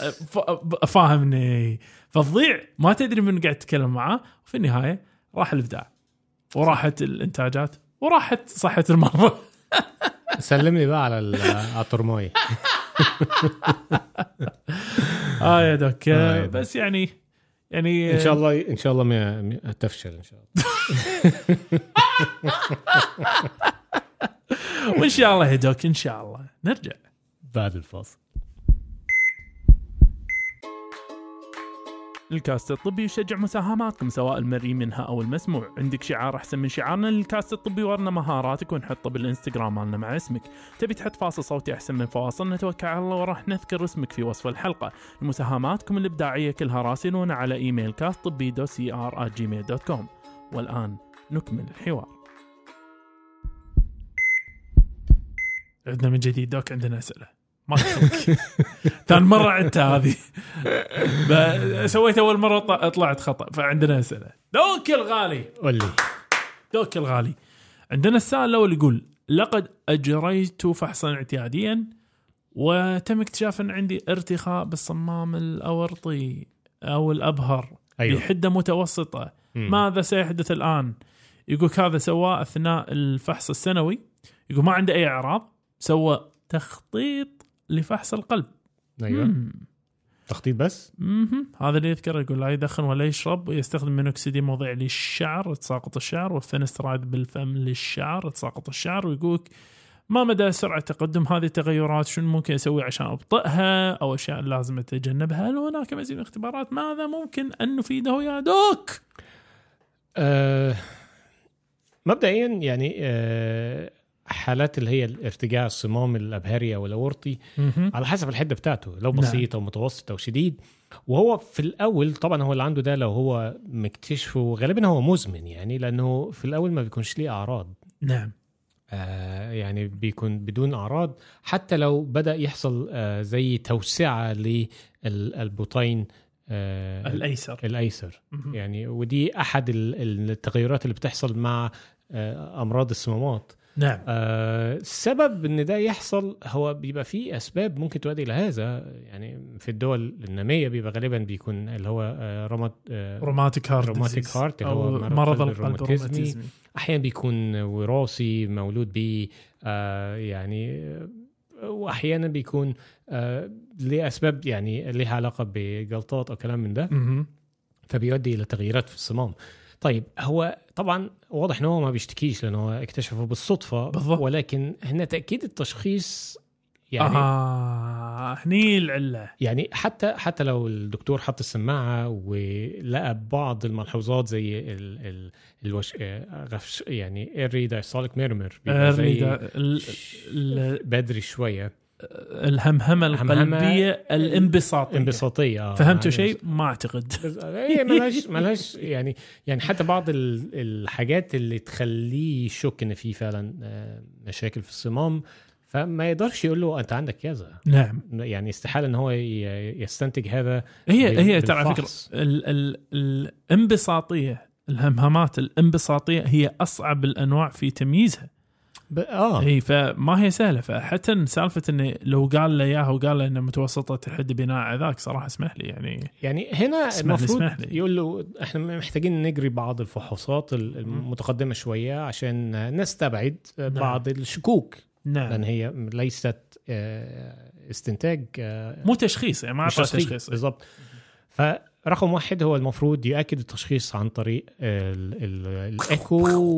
Speaker 1: فاهمني. فتضيع ما تدري من قاعد تتكلم معاه وفي النهاية راح الإبداع. وراحت الإنتاجات وراحت صحة المرضى.
Speaker 2: سلم لي بقى على ال- على الترماي
Speaker 1: آه يا دوك.
Speaker 2: آه يا دوك.
Speaker 1: بس يعني يعني
Speaker 2: إن شاء الله إن شاء الله ما تفشل إن شاء الله.
Speaker 1: وإن شاء الله يا دوك إن شاء الله. نرجع.
Speaker 2: بعد الفاصل.
Speaker 1: الكاست الطبي يشجع مساهماتكم سواء المرئي منها أو المسموع، عندك شعار أحسن من شعارنا للكاست الطبي ورنا مهاراتك ونحطه بالإنستغرام مالنا مع اسمك، تبي تحط فاصل صوتي أحسن من فواصل؟ نتوكل على الله وراح نذكر اسمك في وصف الحلقة، مساهماتكم الإبداعية كلها راسلونا على إيميل كاست طبي dot C R Gmail dot com، والآن نكمل الحوار. عندنا من جديد doc عندنا أسئلة. ما ثاني مره عدتها هذه. سويت أول مرة طلعت خطأ. فعندنا أسئلة. doc الغالي.
Speaker 2: قول
Speaker 1: doc الغالي. عندنا السؤال الأول يقول لقد أجريت فحصا اعتياديا وتم اكتشاف ان عندي ارتخاء بالصمام الأورطي أو الأبهر
Speaker 2: أيوه.
Speaker 1: بحدة متوسطة.
Speaker 2: مم.
Speaker 1: ماذا سيحدث الآن؟ يقول هذا سواه أثناء الفحص السنوي. يقول ما عنده أي أعراض. سوى تخطيط لفحص القلب.
Speaker 2: أيوه.
Speaker 1: مم.
Speaker 2: تخطيط بس؟
Speaker 1: مهم. هذا اللي يذكر يقول لا يدخن ولا يشرب ويستخدم مينوكسيديل موضعي للشعر تساقط الشعر والفيناسترايد بالفم للشعر تساقط الشعر ويقولك ما مدى سرعة تقدم هذه التغيرات؟ شنو ممكن أسوي عشان أبطئها؟ أو أشياء لازم أتجنبها؟ هل هناك مزيد من الاختبارات ماذا ممكن أن نفيده يا دوك؟
Speaker 2: آه مبدئيا يعني آه حالات اللي هي الارتجاع الصمام الابهري أو الأورطي على حسب الحدة بتاعته لو
Speaker 1: نعم.
Speaker 2: بسيط أو متوسط أو شديد. وهو في الأول طبعا هو اللي عنده ده لو هو مكتشفه غالبا هو مزمن يعني لأنه في الأول ما بيكونش ليه أعراض.
Speaker 1: نعم.
Speaker 2: آه يعني بيكون بدون أعراض. حتى لو بدأ يحصل آه زي توسعة للبطين آه
Speaker 1: الأيسر. مهم.
Speaker 2: يعني ودي أحد ال- التغيرات اللي بتحصل مع آه، أمراض الصمامات.
Speaker 1: نعم
Speaker 2: آه، السبب إن ده يحصل هو بيبقى فيه أسباب ممكن تؤدي إلى هذا يعني في الدول النامية بيبقى غالبا بيكون اللي هو آه، رمد آه،
Speaker 1: rheumatic
Speaker 2: heart
Speaker 1: rheumatic.
Speaker 2: heart اللي هو مرض
Speaker 1: مرض
Speaker 2: قلب
Speaker 1: القلب
Speaker 2: الروماتيزمي. أحيانا بيكون وراثي مولود به آه، يعني واحيانا بيكون آه، لاسباب يعني لها علاقة بجلطات أو كلام من ده. فبيؤدي إلى تغييرات في الصمام طيب هو طبعا واضح ان هو ما بيشتكيش لأنه هو اكتشفه بالصدفة
Speaker 1: بالضبط.
Speaker 2: ولكن هنا تأكيد التشخيص يعني
Speaker 1: آه هني العلة
Speaker 2: يعني حتى حتى لو الدكتور حط السماعة ولقى بعض الملحوظات زي ال ال الوش آه، غفش يعني
Speaker 1: early diastolic murmur
Speaker 2: بدري شوية
Speaker 1: الهمهمة القلبية الانبساطية
Speaker 2: انبساطية آه.
Speaker 1: فهمتوا
Speaker 2: يعني
Speaker 1: شيء؟ ما أعتقد
Speaker 2: هي ملهاش ملهاش يعني يعني حتى بعض ال- الحاجات اللي تخليه يشك ان في فعلا آه، مشاكل في الصمام فما يقدرش يقول له أنت عندك كذا
Speaker 1: نعم
Speaker 2: يعني استحالة إن هو يستنتج هذا
Speaker 1: هي هي ترى على
Speaker 2: فكرة.
Speaker 1: ال- ال- الانبساطية الهمهمات الانبساطية هي أصعب الأنواع في تمييزها.
Speaker 2: آه.
Speaker 1: إي فما هي سهلة. فحتى سالفة انه لو قال له إياها وقال له إنه متوسطة الحد بناء ذاك صراحة اسمح لي يعني
Speaker 2: يعني هنا المفروض. يقول له إحنا محتاجين نجري بعض الفحوصات المتقدمة شوية عشان نستبعد بعض الشكوك.
Speaker 1: نعم.
Speaker 2: لأن هي ليست آه، استنتاج آه،
Speaker 1: مو تشخيص يعني ما اعطى
Speaker 2: تشخيص.
Speaker 1: تشخيص.
Speaker 2: بالضبط. فرقم واحد هو المفروض يأكد التشخيص عن طريق ال ال الإيكو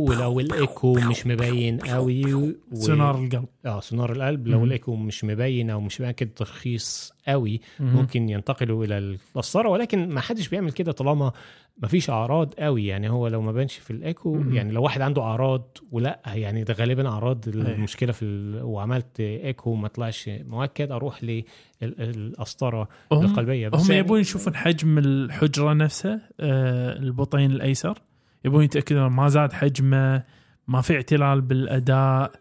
Speaker 2: ولو الإيكو مش مبين قوي و...
Speaker 1: سونار القلب
Speaker 2: آه سونار القلب لو. الإيكو مش مبين أو مش مأكد التشخيص قوي. ممكن ينتقلوا إلى القسطره ولكن ما حدش بيعمل كده طالما ما فيش أعراض قوي يعني هو لو ما بانش في
Speaker 1: الإيكو.
Speaker 2: يعني لو واحد عنده أعراض ولا يعني ده غالبا أعراض
Speaker 1: أيوة.
Speaker 2: المشكلة في ال... وعملت إيكو ما طلعش مؤكد أروح للقسطره القلبية بس
Speaker 1: هم
Speaker 2: يعني
Speaker 1: يبون يشوفون حجم الحجرة نفسها آه، البطين الأيسر يبون يتأكدون ما زاد حجمه ما في اعتلال بالأداء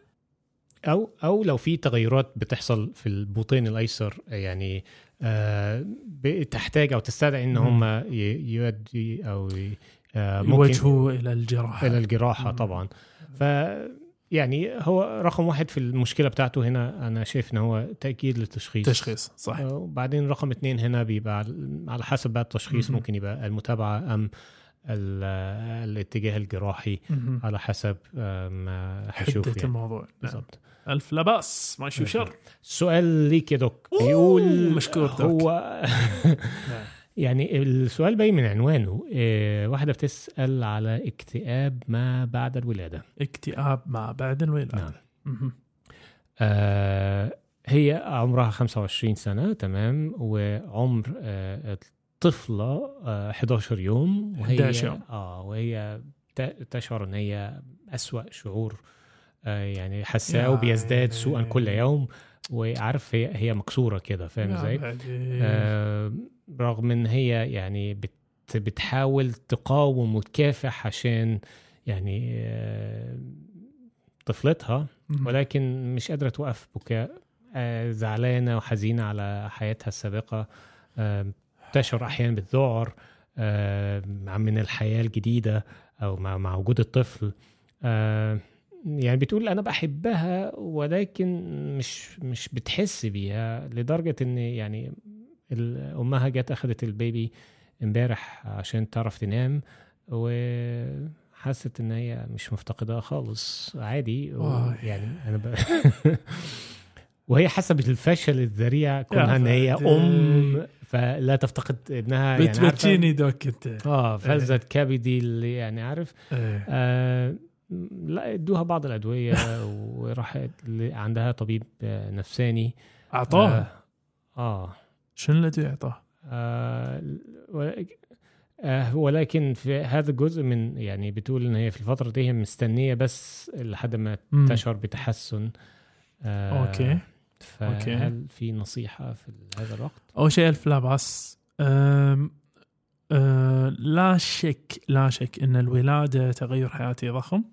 Speaker 2: أو أو لو في تغيرات بتحصل في البطين الأيسر يعني آه بتحتاج أو تستدعي إن
Speaker 1: مم.
Speaker 2: هم يؤدي أو آه
Speaker 1: يوجهوا إلى الجراحة
Speaker 2: إلى الجراحة
Speaker 1: مم.
Speaker 2: طبعا ف يعني هو رقم واحد في المشكلة بتاعته هنا أنا شايف إن هو تأكيد للتشخيص
Speaker 1: تشخيص صح
Speaker 2: آه، وبعدين رقم اثنين هنا بيبقى على- حسب بقى التشخيص
Speaker 1: مم.
Speaker 2: ممكن يبقى المتابعة أم ال- الاتجاه الجراحي
Speaker 1: مهم.
Speaker 2: على حسب ما هشوف
Speaker 1: حدة
Speaker 2: يعني
Speaker 1: الموضوع نعم. ألف لا باس ما يشوف شر.
Speaker 2: سؤال ليك يا دوك. بيقول
Speaker 1: مشكور دوك.
Speaker 2: هو يعني السؤال باين من عنوانه. إيه واحدة بتسأل على اكتئاب ما بعد الولادة.
Speaker 1: اكتئاب ما بعد الولادة.
Speaker 2: نعم. آه هي عمرها 25 سنة تمام وعمر آه الطفلة آه 11 يوم وهي
Speaker 1: 11 يوم.
Speaker 2: آه وهي تشعر إن هي أسوأ شعور آه يعني حساه وبيزداد. سوءا كل يوم وعارف هي هي مكسورة كده فاهم
Speaker 1: يا
Speaker 2: إزاي؟
Speaker 1: بعدين.
Speaker 2: آه رغم إن هي يعني بت بتحاول تقاوم وتكافح عشان يعني آه طفلتها. ولكن مش قادرة توقف بكاء آه، زعلانة وحزينة على حياتها السابقة آه، تشعر أحيانا بالذعر آه، من الحياة الجديدة أو مع, مع وجود الطفل آه، يعني بتقول أنا بحبها ولكن مش مش بتحس بيها لدرجة إن يعني أمها جت أخدت البيبي امبارح عشان تعرف تنام وحست إن هي مش مفتقدة خالص عادي. يعني أنا ب... وهي حاسه بالفشل الذريع كونها إن هي. أم فلا تفتقد ابنها يعني
Speaker 1: دوك أنت
Speaker 2: آه فلذة كبدي اللي يعني عارف
Speaker 1: إيه.
Speaker 2: آه لا ادوها بعض الأدوية وراحت ل- عندها طبيب آه، نفساني
Speaker 1: اعطوها
Speaker 2: آه, آه.
Speaker 1: شنو الذي اعطاه؟
Speaker 2: آه آه ولكن في هذا الجزء من يعني بتقول إن هي في الفترة دي هي مستنية بس لحد ما
Speaker 1: مم.
Speaker 2: تشعر بتحسن آه
Speaker 1: أوكي
Speaker 2: فهل في نصيحة في هذا الوقت؟
Speaker 1: أول شيء ألف لا بأس أه لا شك لا شك إن الولادة تغير حياتي ضخم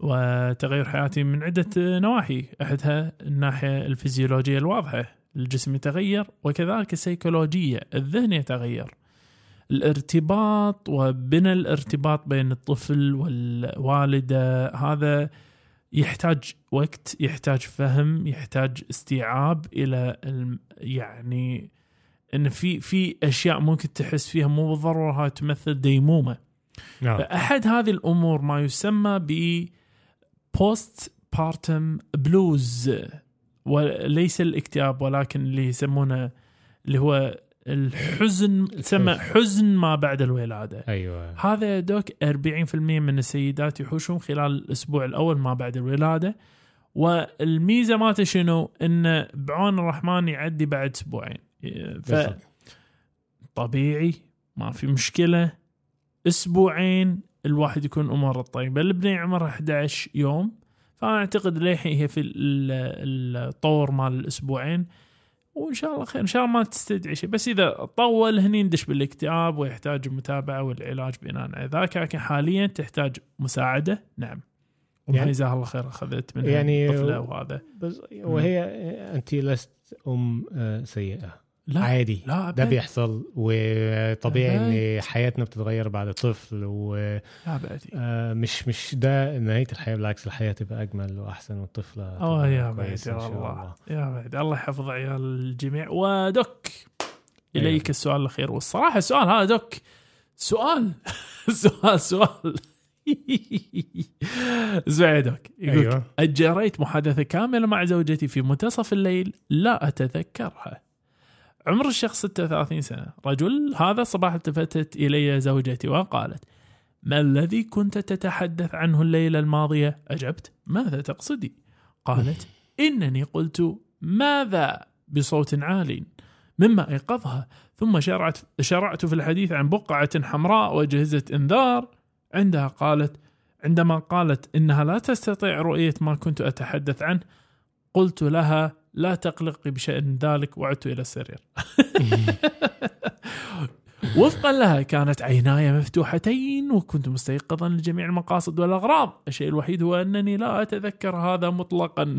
Speaker 1: وتغير حياتي من عدة نواحي. أحدها الناحية الفيزيولوجية الواضحة الجسم يتغير وكذلك السيكولوجية الذهن يتغير. الارتباط وبنى الارتباط بين الطفل والوالدة هذا يحتاج وقت يحتاج فهم يحتاج استيعاب إلى الم- يعني إن في في أشياء ممكن تحس فيها مو بالضرورة تمثل ديمومة.
Speaker 2: نعم.
Speaker 1: فأحد هذه الأمور ما يسمى ب postpartum blues وليس الاكتئاب ولكن اللي يسمونه اللي هو الحزن تسمى حزن ما بعد الولادة.
Speaker 2: أيوه.
Speaker 1: هذا يا doc 40% من السيدات يحوشهم خلال الأسبوع الأول ما بعد الولادة. والميزة مالته شنو؟ انه بعون الرحمن يعدي بعد أسبوعين.
Speaker 2: بالضبط.
Speaker 1: فطبيعي ما في مشكلة. أسبوعين الواحد يكون أموره طيبه البنيه عمرها 11 يوم فأنا أعتقد للحين هي في ال- الطور مال الأسبوعين وإن شاء الله خير. إن شاء الله ما تستدعي شيء بس إذا طول هني ندش بالاكتئاب ويحتاج متابعه والعلاج بناء على ذاك لكن حاليا تحتاج مساعدة. نعم.
Speaker 2: يعني-
Speaker 1: جزاها الله خير أخذت منها
Speaker 2: يعني-
Speaker 1: طفلة وهذا.
Speaker 2: بس وهي انت لست أم آه، سيئة.
Speaker 1: لا
Speaker 2: عادي.
Speaker 1: لا
Speaker 2: ده. بيحصل وطبيعي
Speaker 1: إن.
Speaker 2: حياتنا بتتغير بعد طفل ومش
Speaker 1: لا بعدي
Speaker 2: مش ده نهاية الحياة بالعكس الحياة تبقى أجمل وأحسن
Speaker 1: والطفلة
Speaker 2: آه
Speaker 1: يا بعد يا الله. يا بعد الله يحفظ عيال الجميع. ودك إليك
Speaker 2: أيوة.
Speaker 1: السؤال الأخير. والصراحة السؤال هذا دك سؤال. سؤال سؤال. دوك. يقول
Speaker 2: أيوه.
Speaker 1: أجريت محادثة كاملة مع زوجتي في منتصف الليل لا أتذكرها. عمر الشخص 36 سنة. رجل هذا الصباح التفتت إلي زوجتي وقالت ما الذي كنت تتحدث عنه الليلة الماضية؟ أجبت ماذا تقصدي؟ قالت إنني قلت ماذا بصوت عال مما أيقظها ثم شرعت, شرعت في الحديث عن بقعة حمراء وأجهزة إنذار. عندها قالت عندما قالت إنها لا تستطيع رؤية ما كنت أتحدث عنه قلت لها لا تقلقي بشأن ذلك وعدت إلى السرير وفقا لها كانت عيناي مفتوحتين وكنت مستيقظا لجميع المقاصد والأغراض. الشيء الوحيد هو أنني لا أتذكر هذا مطلقا.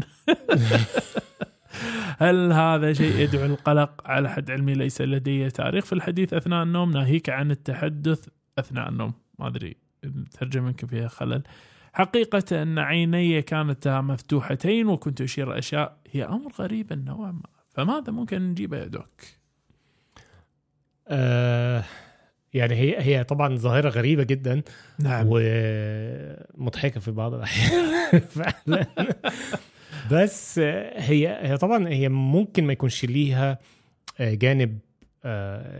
Speaker 1: هل هذا شيء يدعو القلق؟ على حد علمي ليس لدي تاريخ في الحديث أثناء النوم. ناهيك عن التحدث أثناء النوم. ما أدري الترجمة يمكن فيها خلل. حقيقة أن عيني كانتا مفتوحتين وكنت أشير أشياء هي أمر غريب نوعا ما. فماذا ممكن نجيبه يا دوك؟
Speaker 2: آه يعني هي هي طبعا ظاهرة غريبة جدا
Speaker 1: نعم.
Speaker 2: ومضحكة في بعض الأحيان فعلا. بس هي هي طبعا هي ممكن ما يكونش ليها جانب آه،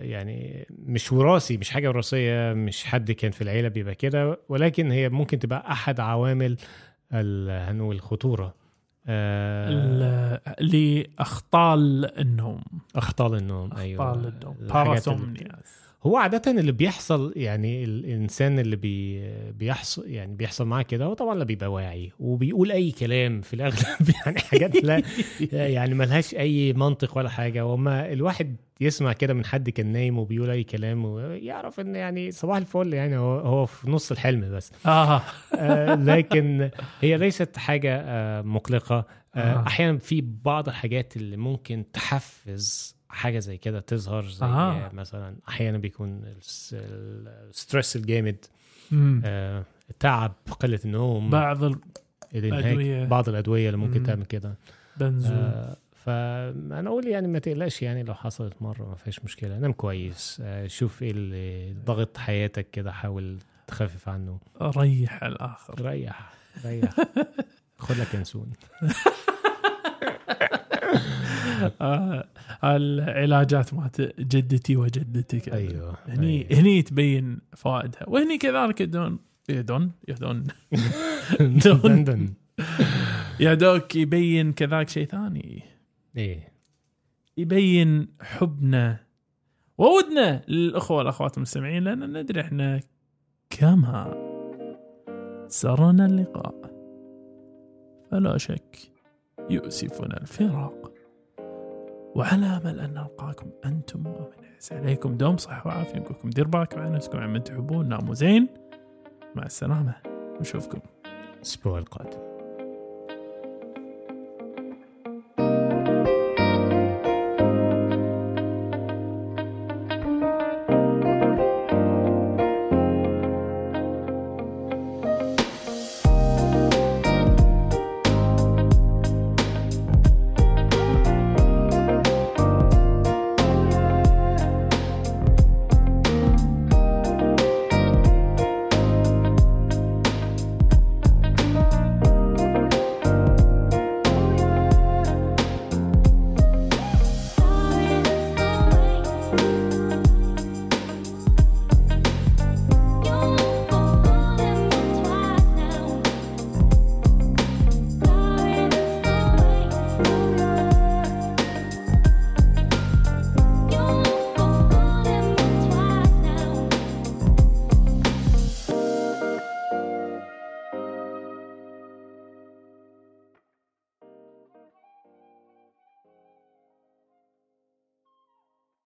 Speaker 2: يعني مش وراثي مش حاجة وراثية مش حد كان في العيلة بيبقى كده ولكن هي ممكن تبقى أحد عوامل هنقول الخطوره آه،
Speaker 1: ال- لأخطال النوم.
Speaker 2: أخطال النوم أيوه.
Speaker 1: أخطال النوم.
Speaker 2: الحاجات اللي-
Speaker 1: باراسومنيا
Speaker 2: هو عادة اللي بيحصل يعني الإنسان اللي بي بيحصل يعني بيحصل معاه كده هو طبعا لا بيبقى واعي وبيقول أي كلام في الأغلب يعني حاجات لا يعني ملهاش أي منطق ولا حاجة وما الواحد يسمع كده من حد كان نايم وبيقول أي كلام ويعرف إن يعني صباح الفل يعني هو, هو في نص الحلم بس
Speaker 1: آه
Speaker 2: آه، لكن هي ليست حاجة آه، مقلقة آه،
Speaker 1: آه.
Speaker 2: أحيانا في بعض الحاجات اللي ممكن تحفز حاجة زي كده تظهر زي
Speaker 1: آه.
Speaker 2: مثلا أحيانا بيكون الس- الستريس الجامد
Speaker 1: مم.
Speaker 2: آه، التعب قلة النوم
Speaker 1: بعض
Speaker 2: الإنهاك
Speaker 1: الأدوية.
Speaker 2: بعض الأدوية اللي ممكن
Speaker 1: مم.
Speaker 2: تعمل كده
Speaker 1: البنزول
Speaker 2: آه، فأنا أقول يعني ما تقلقش يعني لو حصلت مرة ما فيش مشكلة. نام كويس. آه، شوف إيه اللي ضغط حياتك كده حاول تخفف عنه.
Speaker 1: ريح الآخر.
Speaker 2: ريح ريح. خد لك ينسون
Speaker 1: آه العلاجات مالت جدتي وجدتك.
Speaker 2: أيوه
Speaker 1: هني
Speaker 2: أيوة.
Speaker 1: هني تبين فوائدها وهني كذلك يدون يدون يدون.
Speaker 2: دن.
Speaker 1: يا دوك يبين كذلك شيء ثاني.
Speaker 2: إيه.
Speaker 1: يبين حبنا وودنا للأخوة والأخوات المستمعين لأن ندري إحنا كما سرنا اللقاء. فلا شك يؤسفنا الفراق. وعلى أمل أن نلقاكم أنتم ومن عليكم. دوم صحة وعافية نقولكم دير بالكم على نفسكم عمن تحبون. ناموا زين. مع السلامة. نشوفكم
Speaker 2: الأسبوع القادم.